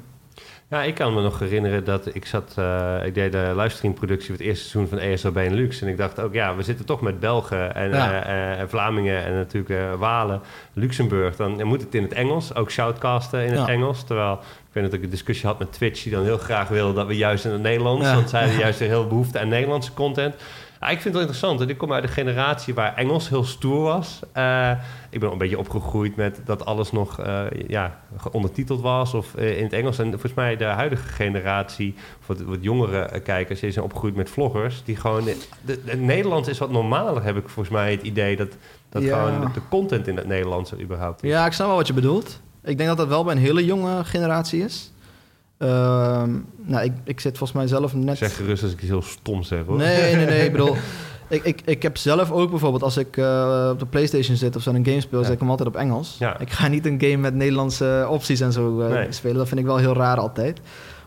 Ja, ik kan me nog herinneren dat ik zat... Uh, ik deed de livestreamproductie voor het eerste seizoen van ESO Benelux. En ik dacht ook, ja, we zitten toch met Belgen en, uh, Vlamingen en natuurlijk Walen, Luxemburg. Dan moet het in het Engels, ook shoutcasten in het Engels. Terwijl ik weet dat ik een discussie had met Twitch... die dan heel graag wilde dat we juist in het Nederlands... want zij hadden juist heel behoefte aan Nederlandse content... Ja, ik vind het wel interessant. Ik kom uit een generatie waar Engels heel stoer was. Uh, ik ben een beetje opgegroeid met dat alles nog uh, ja, ondertiteld was of uh, in het Engels. En volgens mij de huidige generatie, of wat, wat jongere kijkers, is zijn opgegroeid met vloggers. Die gewoon. De, het Nederlands is wat normaler, heb ik volgens mij het idee dat, dat gewoon de, content in het Nederlands überhaupt is. Ja, ik snap wel wat je bedoelt. Ik denk dat dat wel bij een hele jonge generatie is. Ehm, nou, ik, ik zit volgens mij zelf net... Zeg gerust als ik iets heel stom zeg, hoor. Nee, nee, nee. ik bedoel, ik, ik, ik heb zelf ook bijvoorbeeld... als ik uh, op de Playstation zit of zo een game speel... Ja. zet ik hem altijd op Engels. Ja. Ik ga niet een game met Nederlandse opties en zo uh, spelen. Dat vind ik wel heel raar altijd.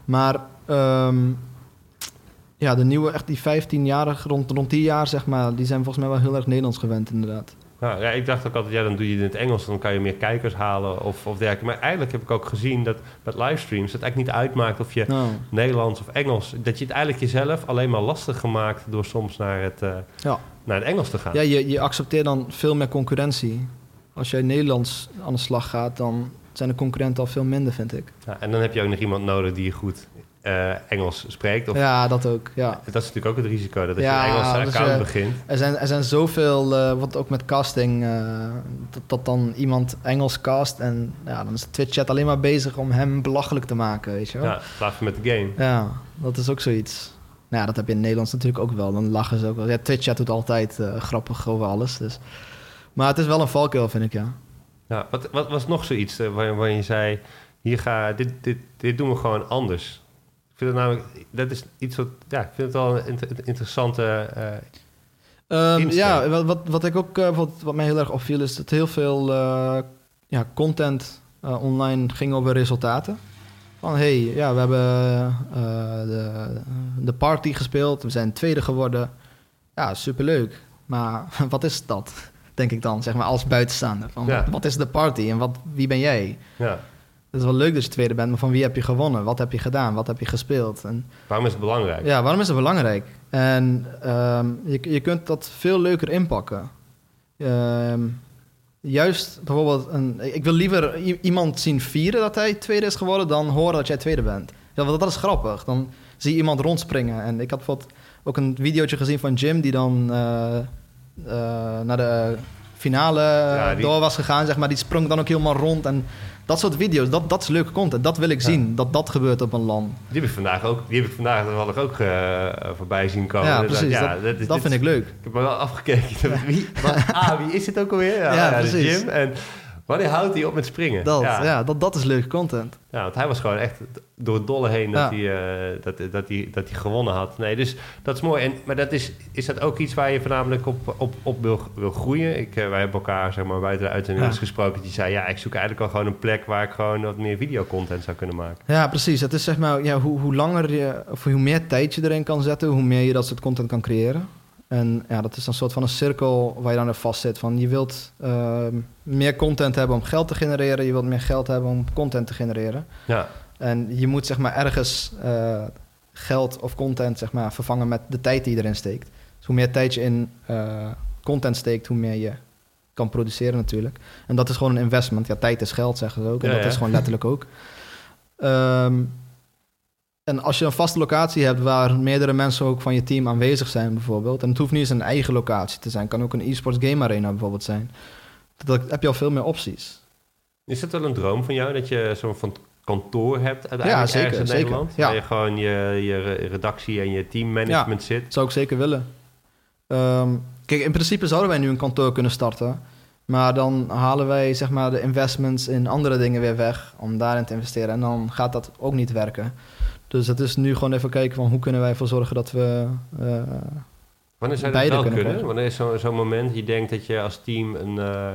Maar... Um, ja, de nieuwe, echt die 15-jarigen, rond, rond die jaar zeg maar... die zijn volgens mij wel heel erg Nederlands gewend, inderdaad. Nou, ja, ik dacht ook altijd, ja, dan doe je het in het Engels, dan kan je meer kijkers halen of, of dergelijke. Maar eigenlijk heb ik ook gezien dat met livestreams het eigenlijk niet uitmaakt of je nou. Nederlands of Engels, dat je het eigenlijk jezelf alleen maar lastig gemaakt door soms naar het, uh, ja. naar het Engels te gaan. Ja, je, je accepteert dan veel meer concurrentie. Als jij Nederlands aan de slag gaat, dan zijn de concurrenten al veel minder, vind ik. Ja, en dan heb je ook nog iemand nodig die je goed uh, Engels spreekt. Of, ja, dat ook. Ja. Dat is natuurlijk ook het risico dat als je een Engelse dus, account begint. Er zijn, er zijn zoveel, uh, wat ook met casting, uh, dat, dat, dan iemand Engels cast en ja, dan is de Twitch-chat alleen maar bezig om hem belachelijk te maken, weet je wel. Ja, plaats met de game. Ja, dat is ook zoiets. Nou ja, dat heb je in Nederlands natuurlijk ook wel. Dan lachen ze ook wel. Ja, Twitch-chat doet altijd grappig over alles, dus... Maar het is wel een valkuil, vind ik, ja. Ja, wat, wat was nog zoiets waar, waar je zei... Hier ga, dit, dit, dit doen we gewoon anders vind het namelijk, dat is iets wat, ja, ik vind het wel een interessante. Uh, ja, wat, wat, wat ik ook, uh, wat, wat mij heel erg opviel, is dat heel veel uh, ja, content online ging over resultaten. Van hey, ja, we hebben de, de party gespeeld, we zijn tweede geworden. Ja, superleuk. Maar wat is dat? Denk ik dan, zeg maar, als buitenstaander. Van, ja. Wat is de party en wat, wie ben jij? Ja. Het is wel leuk dat je tweede bent, maar van wie heb je gewonnen? Wat heb je gedaan? Wat heb je gespeeld? En, waarom is het belangrijk? Ja, waarom is het belangrijk? En um, je, je kunt dat veel leuker inpakken. Um, juist bijvoorbeeld... Een, ik wil liever iemand zien vieren dat hij tweede is geworden... dan horen dat jij tweede bent. Ja, want dat is grappig. Dan zie je iemand rondspringen. En ik had bijvoorbeeld ook een videootje gezien van Jim... die dan uh, naar de finale door was gegaan, zeg maar. Die sprong dan ook helemaal rond en dat soort video's, dat, dat is leuke content. Dat wil ik zien, dat dat gebeurt op een land. Die heb ik vandaag ook, die heb ik vandaag toevallig ook uh, voorbij zien komen. Ja, precies. Ja, dat, dat, vind ik leuk. Ik heb me wel afgekeken. Wie, wat, ah, wie is het ook alweer? Ja, ja precies. Jim. En Wanneer houdt hij op met springen? Dat, ja. dat, dat is leuke content. Ja, want hij was gewoon echt door het dolle heen dat, hij, uh, dat, dat, hij, dat hij gewonnen had. Nee, dus dat is mooi. En, maar dat is, is dat ook iets waar je voornamelijk op, op, op wil, wil groeien? Ik, uh, wij hebben elkaar zeg maar, buiten de uitzending ja. gesproken. Die zei, ja, ik zoek eigenlijk al gewoon een plek... waar ik gewoon wat meer videocontent zou kunnen maken. Ja, precies. Het is zeg maar, ja, hoe, hoe langer je... of hoe meer tijd je erin kan zetten... hoe meer je dat soort content kan creëren. En ja, dat is een soort van een cirkel waar je dan er vast zit. Van je wilt uh, meer content hebben om geld te genereren. Je wilt meer geld hebben om content te genereren. Ja. En je moet zeg maar ergens uh, geld of content zeg maar, vervangen met de tijd die erin steekt. Dus hoe meer tijd je in uh, content steekt, hoe meer je kan produceren natuurlijk. En dat is gewoon een investment. Ja, tijd is geld, zeggen ze ook. En dat is gewoon letterlijk ook. Um, en als je een vaste locatie hebt waar meerdere mensen ook van je team aanwezig zijn, bijvoorbeeld. En het hoeft niet eens een eigen locatie te zijn. Het kan ook een e-sports game arena bijvoorbeeld zijn. Dan heb je al veel meer opties. Is het wel een droom van jou dat je zo'n van kantoor hebt uiteindelijk ja, zeker, in zeker. Nederland? Ja. Waar je gewoon je, je redactie en je teammanagement ja, zit? zou ik zeker willen. Ehm, kijk, in principe zouden wij nu een kantoor kunnen starten. Maar dan halen wij zeg maar, de investments in andere dingen weer weg om daarin te investeren. En dan gaat dat ook niet werken. Dus het is nu gewoon even kijken van hoe kunnen wij ervoor zorgen dat we. Uh, Wanneer zou dat wel kunnen? kunnen? Wanneer is zo'n zo moment je denkt dat je als team een. Uh...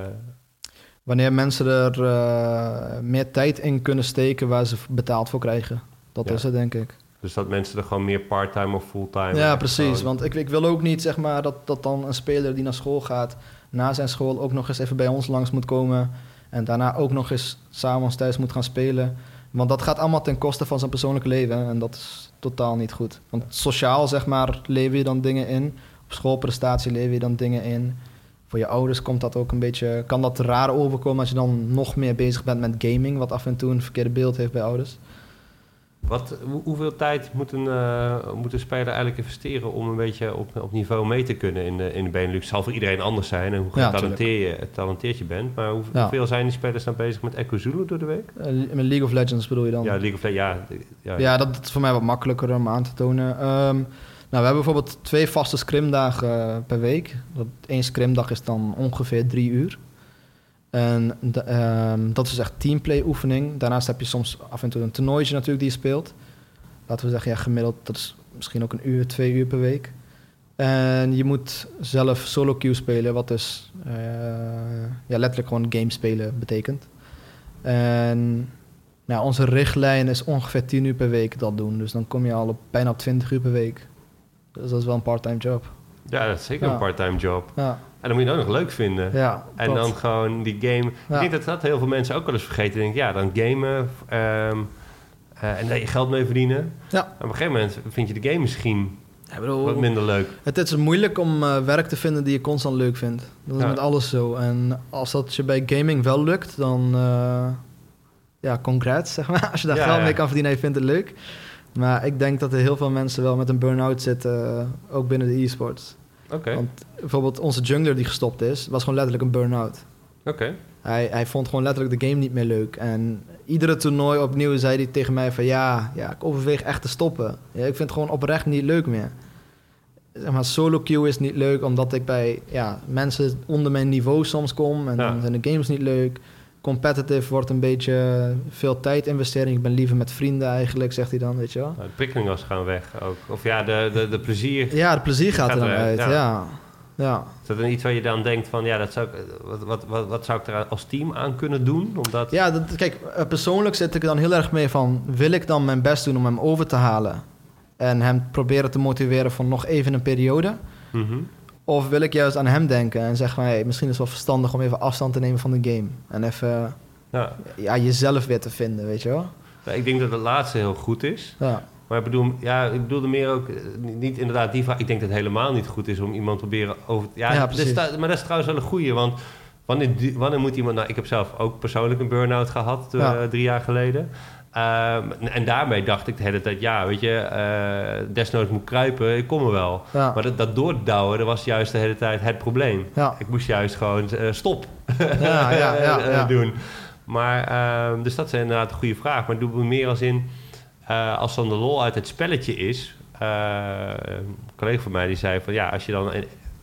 Wanneer mensen er uh, meer tijd in kunnen steken waar ze betaald voor krijgen. Dat is het, denk ik. Dus dat mensen er gewoon meer part-time of fulltime. Ja, precies. Want ik, ik wil ook niet zeg maar dat, dat dan een speler die naar school gaat, na zijn school ook nog eens even bij ons langs moet komen. En daarna ook nog eens s'avonds thuis moet gaan spelen. Want dat gaat allemaal ten koste van zijn persoonlijke leven. En dat is totaal niet goed. Want sociaal, zeg maar, lever je dan dingen in. Op schoolprestatie lever je dan dingen in. Voor je ouders komt dat ook een beetje, kan dat raar overkomen als je dan nog meer bezig bent met gaming, wat af en toe een verkeerde beeld heeft bij ouders. Wat, hoeveel tijd moet een, uh, moet een speler eigenlijk investeren om een beetje op, op niveau mee te kunnen in de, in de Benelux? Het zal voor iedereen anders zijn en hoe getalenteerd je, je bent. Maar hoeveel zijn die spelers dan bezig met Echo Zulu door de week? Uh, met League of Legends bedoel je dan? Ja, League of Legends, ja, ja. Ja, dat is voor mij wat makkelijker om aan te tonen. Um, nou, we hebben bijvoorbeeld twee vaste scrimdagen per week. Dat, één scrimdag is dan ongeveer drie uur. En ehm, dat is echt teamplay oefening. Daarnaast heb je soms af en toe een toernooitje natuurlijk die je speelt. Laten we zeggen, ja, gemiddeld, dat is misschien ook een uur, twee uur per week. En je moet zelf solo queue spelen, wat dus uh, ja, letterlijk gewoon game spelen betekent. En nou, onze richtlijn is ongeveer 10 uur per week dat doen. Dus dan kom je al op bijna op 20 uur per week. Dus dat is wel een part-time job. Ja, dat is zeker een part-time job. Ja. En dan moet je het ook nog leuk vinden. Ja, en dan gewoon die game. Ik denk dat dat heel veel mensen ook wel eens vergeten. Denk, ja, dan gamen um, uh, en daar je geld mee verdienen. Ja. En op een gegeven moment vind je de game misschien ja, bedoel, wat minder leuk. Het is moeilijk om uh, werk te vinden die je constant leuk vindt. Dat is met alles zo. En als dat je bij gaming wel lukt, dan uh, ja, congrats, zeg maar. Als je daar geld mee kan verdienen en je vindt het leuk. Maar ik denk dat er heel veel mensen wel met een burn-out zitten, ook binnen de e-sports. Want bijvoorbeeld onze jungler die gestopt is, was gewoon letterlijk een burn-out. Oké. Hij, hij vond gewoon letterlijk de game niet meer leuk. En iedere toernooi opnieuw zei hij tegen mij van... ja, ja ik overweeg echt te stoppen. Ja, ik vind het gewoon oprecht niet leuk meer. Zeg maar, solo queue is niet leuk omdat ik bij ja, mensen onder mijn niveau soms kom... en dan zijn de games niet leuk competitive wordt een beetje veel tijd investering. Ik ben liever met vrienden eigenlijk, zegt hij dan, weet je wel. Nou, de prikkelingen gaan weg ook. Of ja, de, de, de plezier... Ja, de plezier gaat, er dan uit, ja. ja. Is dat dan iets waar je dan denkt van, ja, dat zou ik, wat, wat, wat, wat zou ik er als team aan kunnen doen? Omdat... Ja, dat, kijk, eh, persoonlijk zit ik dan heel erg mee van, wil ik dan mijn best doen om hem over te halen? En hem proberen te motiveren voor nog even een periode? Mm of wil ik juist aan hem denken en zeggen van... Hey, misschien is het wel verstandig om even afstand te nemen van de game. En even ja. Ja, jezelf weer te vinden, weet je wel? Ja, ik denk dat het laatste heel goed is. Ja. Maar ik bedoel, ja, ik bedoelde meer ook... Eh, niet inderdaad die vraag. Ik denk dat het helemaal niet goed is om iemand te proberen over... Ja, ja dat is, maar dat is trouwens wel een goeie, want... wanneer, wanneer moet iemand... Nou, ik heb zelf ook persoonlijk een burn-out gehad uh, drie jaar geleden. Um, en daarmee dacht ik de hele tijd, ja, weet je, uh, desnoods moet kruipen, ik kom er wel. Ja. Maar dat, dat doordouwen, dat was juist de hele tijd het probleem. Ja. Ik moest juist gewoon uh, stop ja, ja, doen. Maar, uh, dus dat is inderdaad een goede vraag. Maar doe me meer als in, als dan de lol uit het spelletje is. een collega van mij die zei van, ja, als je dan,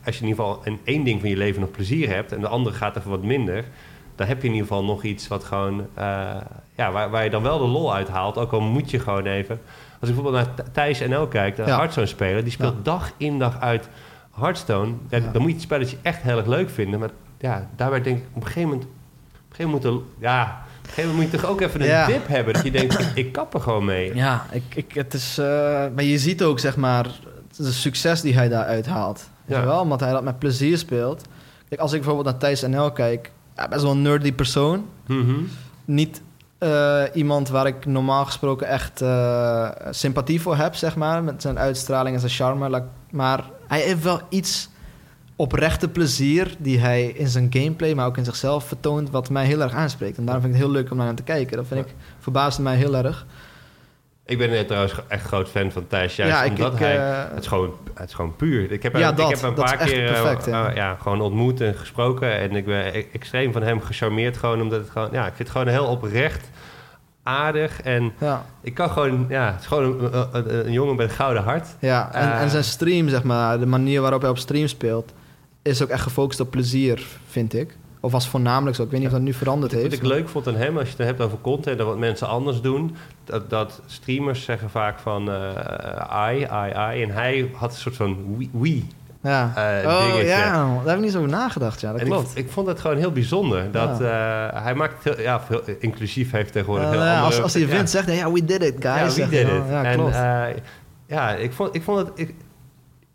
als je in ieder geval in één ding van je leven nog plezier hebt en de andere gaat even wat minder dan heb je in ieder geval nog iets wat gewoon, uh, ja, waar, waar je dan wel de lol uit haalt. Ook al moet je gewoon even. Als ik bijvoorbeeld naar Thijs NL kijk, de ja. Hearthstone-speler, die speelt dag in dag uit Hearthstone. Ja, Dan moet je het spelletje echt heel erg leuk vinden. Maar ja, daarbij denk ik op een gegeven moment, op een gegeven moment, moet ja, op een gegeven moment moet je toch ook even een dip hebben. Dat je denkt, ik, kap er gewoon mee. Ja, ik, ik, het is, uh, maar je ziet ook, zeg maar, de succes die hij daar uithaalt. Ja. Wel, omdat hij dat met plezier speelt. Kijk, als ik bijvoorbeeld naar Thijs NL kijk, best wel een nerdy persoon. Mhm. Niet uh, iemand waar ik normaal gesproken echt uh, sympathie voor heb, zeg maar. Met zijn uitstraling en zijn charme. Maar hij heeft wel iets oprechte plezier die hij in zijn gameplay, maar ook in zichzelf vertoont, wat mij heel erg aanspreekt. En daarom vind ik het heel leuk om naar hem te kijken. Dat vind ik, verbaasde mij heel erg. Ik ben trouwens echt groot fan van Thijs. Juist ja, ik, omdat hij... Uh, het, is gewoon, het is gewoon puur. Ik heb, hem, ik heb hem een paar keer perfect, uh, ja. gewoon ontmoet en gesproken. En ik ben e- extreem van hem gecharmeerd. Gewoon omdat het gewoon... Ja, ik vind het gewoon heel oprecht aardig. En ja. ik kan gewoon... Ja, het is gewoon een, een, een jongen met een gouden hart. Ja, en, en zijn stream, zeg maar. De manier waarop hij op stream speelt... is ook echt gefocust op plezier, vind ik. Of was voornamelijk zo. Ik weet niet of dat nu veranderd heeft. Wat ik leuk vond aan hem, als je het hebt over content en wat mensen anders doen, dat, dat streamers zeggen vaak van uh, I, I, I. En hij had een soort van we. Ja. Uh, oh ja, daar heb ik niet zo over nagedacht. Ja, dat klopt. Ik, ik, vond het gewoon heel bijzonder. Dat ja. uh, hij maakt heel, ja, heel inclusief heeft tegenwoordig uh, heel ja, andere, Als, als hij wint zegt, ja, we did it, guys. Ja, we did it. Ja, klopt. En, ja, ik vond, ik vond het... Ik,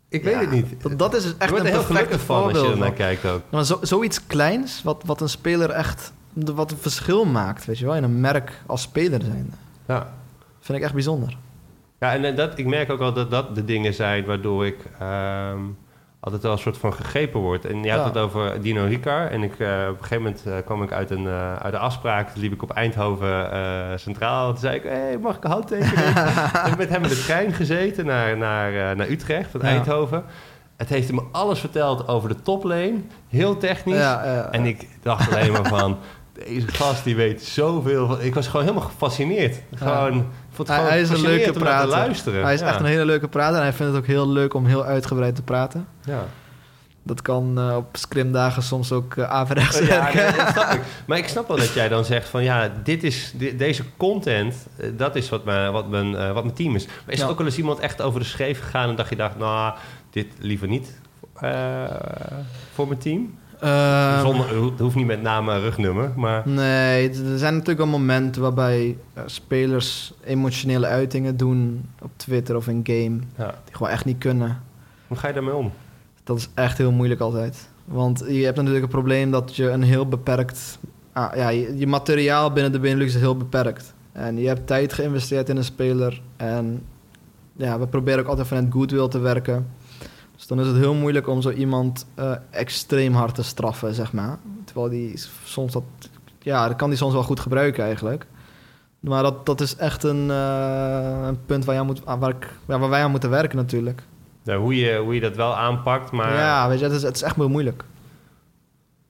ik weet het niet. Dat, dat is dus echt een heel perfecte voorbeeld. als je er naar kijkt ook. Maar zo, zoiets kleins, wat, wat een speler echt... wat een verschil maakt, weet je wel, in een merk als speler zijn. Ja. Vind ik echt bijzonder. Ja, en dat, ik merk ook al dat dat de dingen zijn waardoor ik... Um, altijd wel een soort van gegrepen wordt. En je had het over Dino Ricard. En ik, uh, op een gegeven moment uh, kwam ik uit, een, uh, uit de afspraak. Toen liep ik op Eindhoven Centraal. Toen zei ik, hey, mag ik een handtekening? ik heb met hem in de trein gezeten naar, naar, naar Utrecht, van Eindhoven. Het heeft hem alles verteld over de toplane. Heel technisch. Ja, en ik dacht alleen maar van... Deze gast die weet zoveel. Van, ik was gewoon helemaal gefascineerd. Gewoon hij, hij, is een leuke prater. luisteren. Hij is echt een hele leuke prater en hij vindt het ook heel leuk om heel uitgebreid te praten. Ja. Dat kan uh, op scrimdagen soms ook uh, averechts uh, ja, snap ik. Maar ik snap wel dat jij dan zegt van ja, dit is, deze content, uh, dat is wat mijn, wat, mijn, wat mijn team is. Maar is er ook wel eens iemand echt over de scheef gegaan en dacht je dacht, nou, dit liever niet voor mijn team? Uh, Zonder, het hoeft niet met naam en rugnummer, maar... Nee, er zijn natuurlijk wel momenten waarbij spelers emotionele uitingen doen op Twitter of in game. Ja. Die gewoon echt niet kunnen. Hoe ga je daarmee om? Dat is echt heel moeilijk altijd. Want je hebt natuurlijk het probleem dat je een heel beperkt... Ah, ja, je, materiaal binnen de Benelux is heel beperkt. En je hebt tijd geïnvesteerd in een speler. En ja, we proberen ook altijd vanuit goodwill te werken. Dus dan is het heel moeilijk om zo iemand uh, extreem hard te straffen, zeg maar. Terwijl die soms dat... Ja, dat kan die soms wel goed gebruiken eigenlijk. Maar dat, dat is echt een, uh, een punt waar, jij moet, waar, ik, waar wij aan moeten werken natuurlijk. Ja, hoe, je, hoe je dat wel aanpakt, maar... Ja, weet je, het is, het is echt heel moeilijk.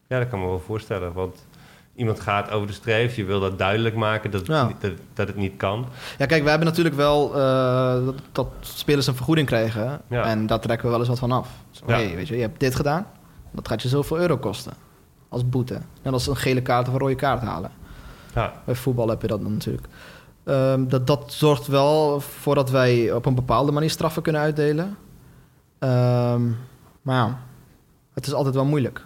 Ja, dat kan me wel voorstellen, want iemand gaat over de streef. Je wil dat duidelijk maken dat, dat, dat, het niet kan. Ja, kijk, we hebben natuurlijk wel uh, dat, dat, spelers een vergoeding krijgen. En daar trekken we wel eens wat van af. Dus, weet je, je hebt dit gedaan. Dat gaat je zoveel euro kosten. Als boete. En als een gele kaart of een rode kaart halen. Ja. Bij voetbal heb je dat dan natuurlijk. Um, dat, dat zorgt wel voor dat wij op een bepaalde manier straffen kunnen uitdelen. Um, maar ja, het is altijd wel moeilijk.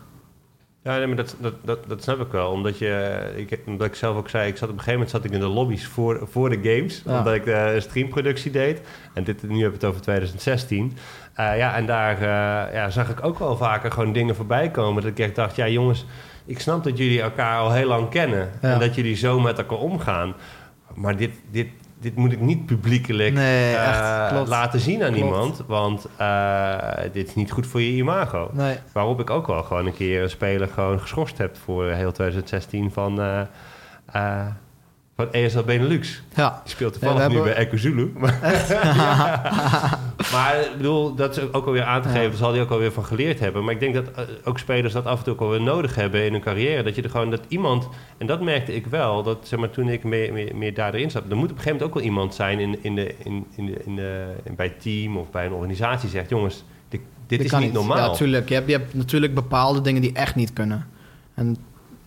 Ja, nee, maar dat, dat, dat, dat snap ik wel. Omdat, je, ik, omdat ik zelf ook zei, ik zat op een gegeven moment zat ik in de lobby's voor, voor de games. Omdat ik de streamproductie deed. En dit, nu heb ik het over 2016. Uh, eh, ja, en daar uh, ja, zag ik ook wel vaker gewoon dingen voorbij komen. Dat ik echt dacht, ja jongens, ik snap dat jullie elkaar al heel lang kennen. En dat jullie zo met elkaar omgaan. Maar dit, dit, dit moet ik niet publiekelijk Nee, eh, echt, laten zien aan Klopt. iemand. Want eh, dit is niet goed voor je imago. Nee. Waarop ik ook wel gewoon een keer een speler gewoon geschorst heb voor heel 2016 van, eh van ESL Benelux. Ja. Die speelt Ja, toevallig we nu hebben- bij Ecozulu. Maar, maar ik bedoel, dat is ook alweer aan te Ja. geven, zal hij ook alweer van geleerd hebben. Maar ik denk dat eh, ook spelers dat af en toe ook alweer nodig hebben in hun carrière. Dat je er gewoon, dat iemand, en dat merkte ik wel, dat zeg maar toen ik meer, meer, meer daarin zat, er moet op een gegeven moment ook wel iemand zijn in, in de, in, in de, in de, in, bij het team of bij een organisatie zegt, jongens, dit, dit is niet normaal. Ja, tuurlijk. Je hebt, je hebt natuurlijk bepaalde dingen die echt niet kunnen. En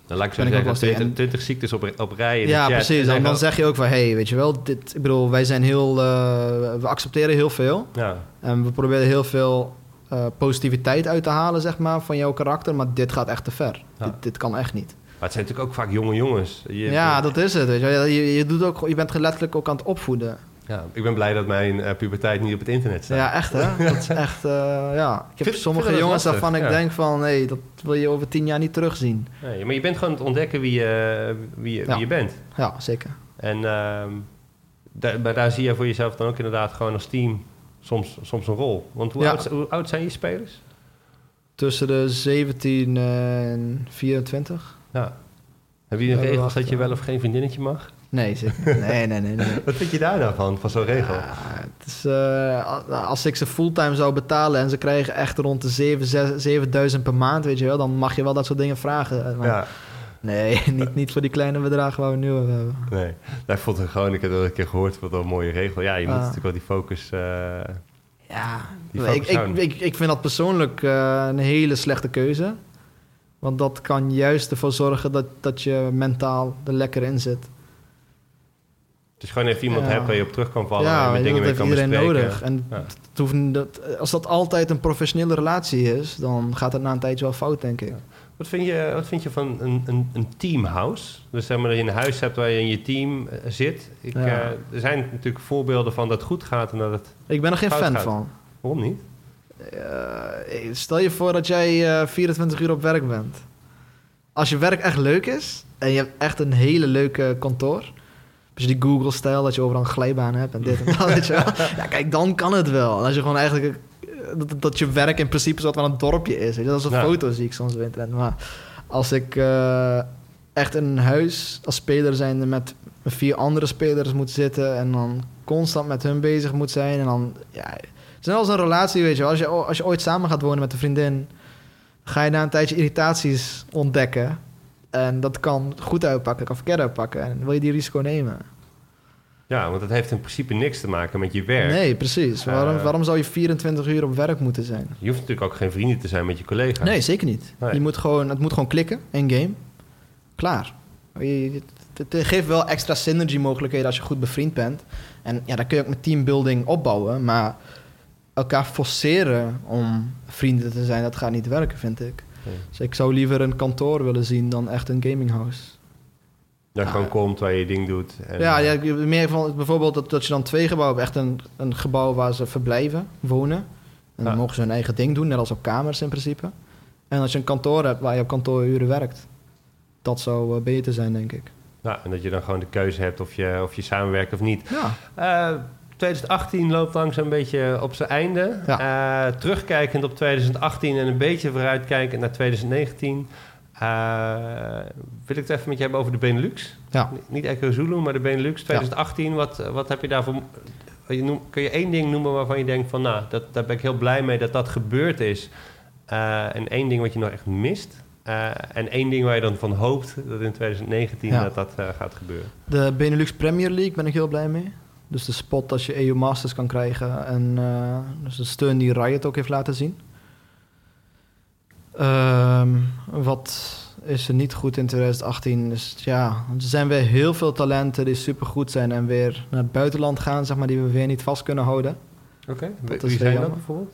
Dan laat ik zo zeggen, wel 20, eens- 20 ziektes op, op rij in ja, precies. En Dan, zeg je ook van, hé, hey, weet je wel, dit, ik bedoel, wij zijn heel, eh, we accepteren heel veel. Ja, En we proberen heel veel eh, positiviteit uit te halen, zeg maar, van jouw karakter. Maar dit gaat echt te ver. Ja. Dit, dit kan echt niet. maar het zijn natuurlijk ook vaak jonge jongens. Je- ja, dat is het. Weet je, je, je, doet ook, je bent letterlijk ook aan het opvoeden. Ja, ik ben blij dat mijn eh, puberteit niet op het internet staat. Ja, echt hè? Dat is echt, eh, ja. Ik heb Vind- sommige vind jongens waarvan ik denk van, hé, dat wil je over tien jaar niet terugzien. Nee, maar je bent gewoon aan het ontdekken wie je, wie je, Ja. wie je bent. Ja, zeker. En ehm, daar, maar daar zie je voor jezelf dan ook inderdaad gewoon als team soms, soms een rol. Want hoe, Ja. oud, hoe oud zijn je spelers? Tussen de 17 en 24. Ja. Heb je een regels dat je wel of geen vriendinnetje mag? Nee, zeker. Nee, nee, nee. nee. Wat vind je daar nou van, van zo'n regel? Ja, het is, eh, als ik ze fulltime zou betalen en ze krijgen echt rond de 7, 6, 7000 per maand, weet je wel, dan mag je wel dat soort dingen vragen. Maar Ja, Nee, niet, niet voor die kleine bedragen waar we nu over hebben. nee. Nou, ik vond het gewoon, ik heb dat een keer gehoord, wat een mooie regel. Ja, je moet Ah. natuurlijk wel die focus... eh, Ja, Die ik, focus ik, houden. ik, ik vind dat persoonlijk eh, een hele slechte keuze. Want dat kan juist ervoor zorgen dat, dat je mentaal er lekker in zit. Dus gewoon even iemand Ja. hebt waar je op terug kan vallen ja, en met dingen dat mee heeft kan iedereen bespreken. nodig. En Ja. het hoeft, dat, als dat altijd een professionele relatie is, dan gaat het na een tijdje wel fout, denk ik. Wat vind je, wat vind je van een, een, een teamhouse? Dus zeg maar dat je een huis hebt waar je in je team eh, zit. Ik, eh, er zijn natuurlijk voorbeelden van dat het goed gaat en dat het... Ik ben er geen fan gaat. van. Waarom niet? Eh, stel je voor dat jij eh, 24 uur op werk bent. Als je werk echt leuk is en je hebt echt een hele leuke kantoor. Dus die Google-stijl, dat je overal een glijbaan hebt en dit en dat, weet je wel. Ja, kijk, dan kan het wel. En als je gewoon eigenlijk... eh, Dat, dat je werk in principe soort van een dorpje is. Weet je? Dat is een Ja. foto zie ik soms op internet. Maar als ik eh, echt in een huis als speler zijnde met vier andere spelers moet zitten... en dan constant met hun bezig moet zijn en dan... Ja, het is net als een relatie, weet je wel. Als je, als je ooit samen gaat wonen met een vriendin... ga je na een tijdje irritaties ontdekken... En dat kan goed uitpakken, kan verkeerd uitpakken. En wil je die risico nemen? Ja, want het heeft in principe niks te maken met je werk. Nee, precies. Waarom, Eh. waarom zou je 24 uur op werk moeten zijn? Je hoeft natuurlijk ook geen vrienden te zijn met je collega's. Nee, zeker niet. Nee. Je moet gewoon, het moet gewoon klikken in game. Klaar. Het geeft wel extra synergy mogelijkheden als je goed bevriend bent. En ja, dan kun je ook met teambuilding opbouwen. Maar elkaar forceren om vrienden te zijn, dat gaat niet werken, vind ik. Dus ik zou liever een kantoor willen zien dan echt een gaminghouse. Dat je Ja. gewoon komt waar je je ding doet. En, ja, eh, ja, ik- meer van bijvoorbeeld dat, dat je dan twee gebouwen hebt. Echt een, een gebouw waar ze verblijven, wonen. En dan Ja. mogen ze hun eigen ding doen, net als op kamers in principe. En als je een kantoor hebt waar je op kantooruren werkt. Dat zou eh, beter zijn, denk ik. ja, en dat je dan gewoon de keuze hebt of je, of je samenwerkt of niet. Ja, Eh, 2018 loopt langzaam een beetje op zijn einde. Eh, terugkijkend op 2018 en een beetje vooruitkijkend naar 2019... eh, wil ik het even met je hebben over de Benelux. ja. Niet- Echo Zulu, maar de Benelux 2018. Wat, wat heb je daarvoor... je noem- Kun je één ding noemen waarvan je denkt van... nou, dat, daar ben ik heel blij mee dat dat gebeurd is. Eh, en één ding wat je nog echt mist. Eh, en één ding waar je dan van hoopt dat in 2019 Ja. dat dat eh, gaat gebeuren. De Benelux Premier League ben ik heel blij mee. Dus de spot als je EU Masters kan krijgen. En eh, dus de steun die Riot ook heeft laten zien. Ehm, wat is er niet goed in 2018? Dus ja, er zijn weer heel veel talenten die supergoed zijn en weer naar het buitenland gaan, zeg maar, die we weer niet vast kunnen houden. Oké, Dat wie zijn dat bijvoorbeeld?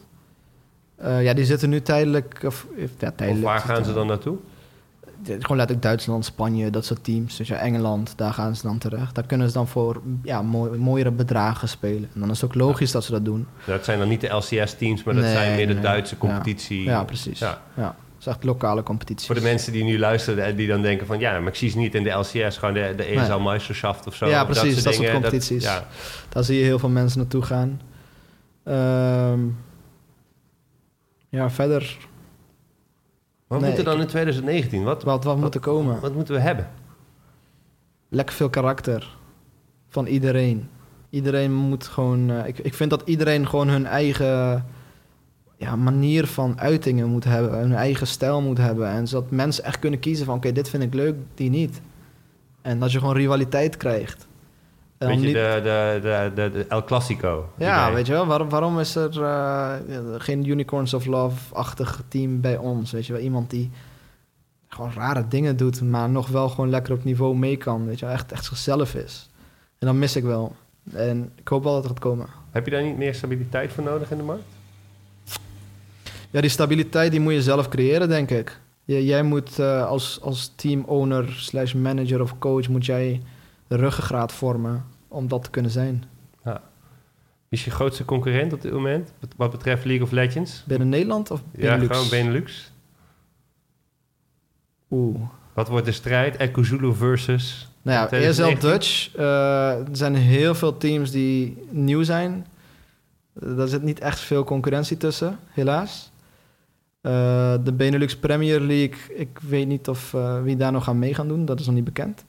Eh, ja, die zitten nu tijdelijk. Of, ja, Of tijdelijk waar gaan ze dan naartoe? Gewoon letterlijk Duitsland, Spanje, dat soort teams. Dus ja, Engeland, daar gaan ze dan terecht. Daar kunnen ze dan voor ja, mooi, mooiere bedragen spelen. En dan is het ook logisch dat ze dat doen. Dat zijn dan niet de LCS-teams, maar dat Nee, zijn meer de nee, Duitse competitie. Ja, precies. Ja. Ja. is echt lokale competitie. Voor de mensen die nu luisteren en die dan denken van... ja, maar ik zie ze niet in de LCS, gewoon de, de ESL nee. Meisterschaft of zo. Ja, precies, dat, dat soort competities. ja. Daar zie je heel veel mensen naartoe gaan. Um, ja, verder... Wat nee, moet er dan in 2019? Wat, wat, wat, moet er komen? Wat moeten we hebben? Lekker veel karakter. Van iedereen. Iedereen moet gewoon... Uh, ik, ik vind dat iedereen gewoon hun eigen ja, manier van uitingen moet hebben, hun eigen stijl moet hebben. En zodat mensen echt kunnen kiezen van oké, dit vind ik leuk, die niet. En dat je gewoon rivaliteit krijgt. Weet je, niet... de, de, de, de, El Clasico. Ja, weet je wel, waarom, waarom is er uh, geen Unicorns of Love-achtig team bij ons? Weet je wel, iemand die gewoon rare dingen doet, maar nog wel gewoon lekker op niveau mee kan. Weet je wel, echt, echt zichzelf is. En dan mis ik wel. En ik hoop wel dat het gaat komen. Heb je daar niet meer stabiliteit voor nodig in de markt? Ja, die stabiliteit die moet je zelf creëren, denk ik. jij moet uh, als, als team-owner slash manager of coach... moet jij de ruggengraat vormen om dat te kunnen zijn. Ja. Wie is je grootste concurrent op dit moment, wat betreft League of Legends? Binnen Nederland of Benelux? Ja, gewoon Benelux. Oeh. Wat wordt de strijd? Ekuzulu versus... Nou ja, ESL Dutch. Uh, er zijn heel veel teams die nieuw zijn. Daar zit niet echt veel concurrentie tussen, helaas. Uh, de Benelux Premier League, ik weet niet of uh, wie daar nog aan mee gaan doen, dat is nog niet bekend.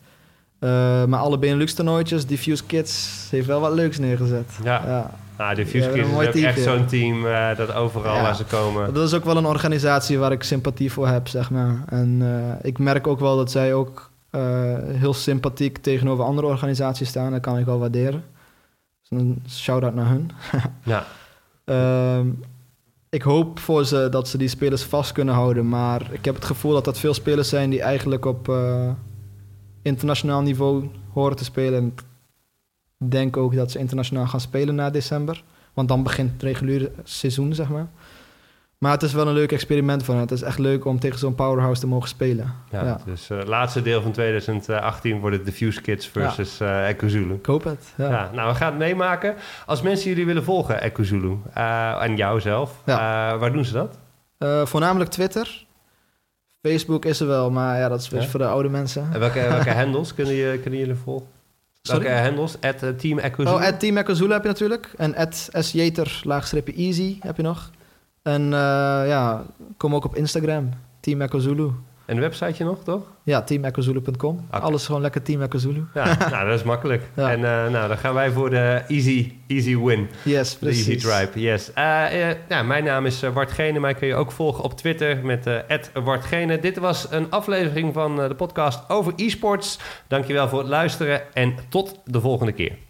Uh, maar alle Benelux toernooitjes, Diffuse Kids heeft wel wat leuks neergezet. Ja, ja. Nou, Diffuse Kids is ook echt zo'n team dat overal ja. waar ze komen. Dat is ook wel een organisatie waar ik sympathie voor heb, zeg maar. En ik merk ook wel dat zij ook heel sympathiek tegenover andere organisaties staan. Dat kan ik wel waarderen. Dus een shout-out naar hun. ja. Ehm, ik hoop voor ze dat ze die spelers vast kunnen houden. Maar ik heb het gevoel dat dat veel spelers zijn die eigenlijk op uh, internationaal niveau horen te spelen. En ik denk ook dat ze internationaal gaan spelen na december. Want dan begint het reguliere seizoen, zeg maar. Maar het is wel een leuk experiment van Het is echt leuk om tegen zo'n powerhouse te mogen spelen. Ja, dus uh, laatste deel van 2018 wordt het Diffuse Kids versus ja. uh, Ik hoop het. Ja. nou, we gaan het meemaken. Als mensen jullie willen volgen, Ekuzulu, uh, en jou zelf, waar doen ze dat? voornamelijk Twitter. Facebook is er wel, maar ja, dat is voor de oude mensen. En welke, welke handles kunnen, je, kunnen jullie volgen? Welke handles? At Team Ekuzulu? Oh, at Team Ekuzulu heb je natuurlijk. En at sjeter, laagstreepje easy heb je nog. En uh, ja, kom ook op Instagram, Team Echo En een websiteje nog, toch? Ja, teamecozulu.com. Okay. Alles gewoon lekker Team Echo Ja, nou, dat is makkelijk. En uh, nou, dan gaan wij voor de easy, easy win. Yes, precies. easy drive, yes. Uh, ja, mijn naam is Wartgene. Mij kun je ook volgen op Twitter met Wartgene. Dit was een aflevering van de podcast over e-sports. Dankjewel voor het luisteren en tot de volgende keer.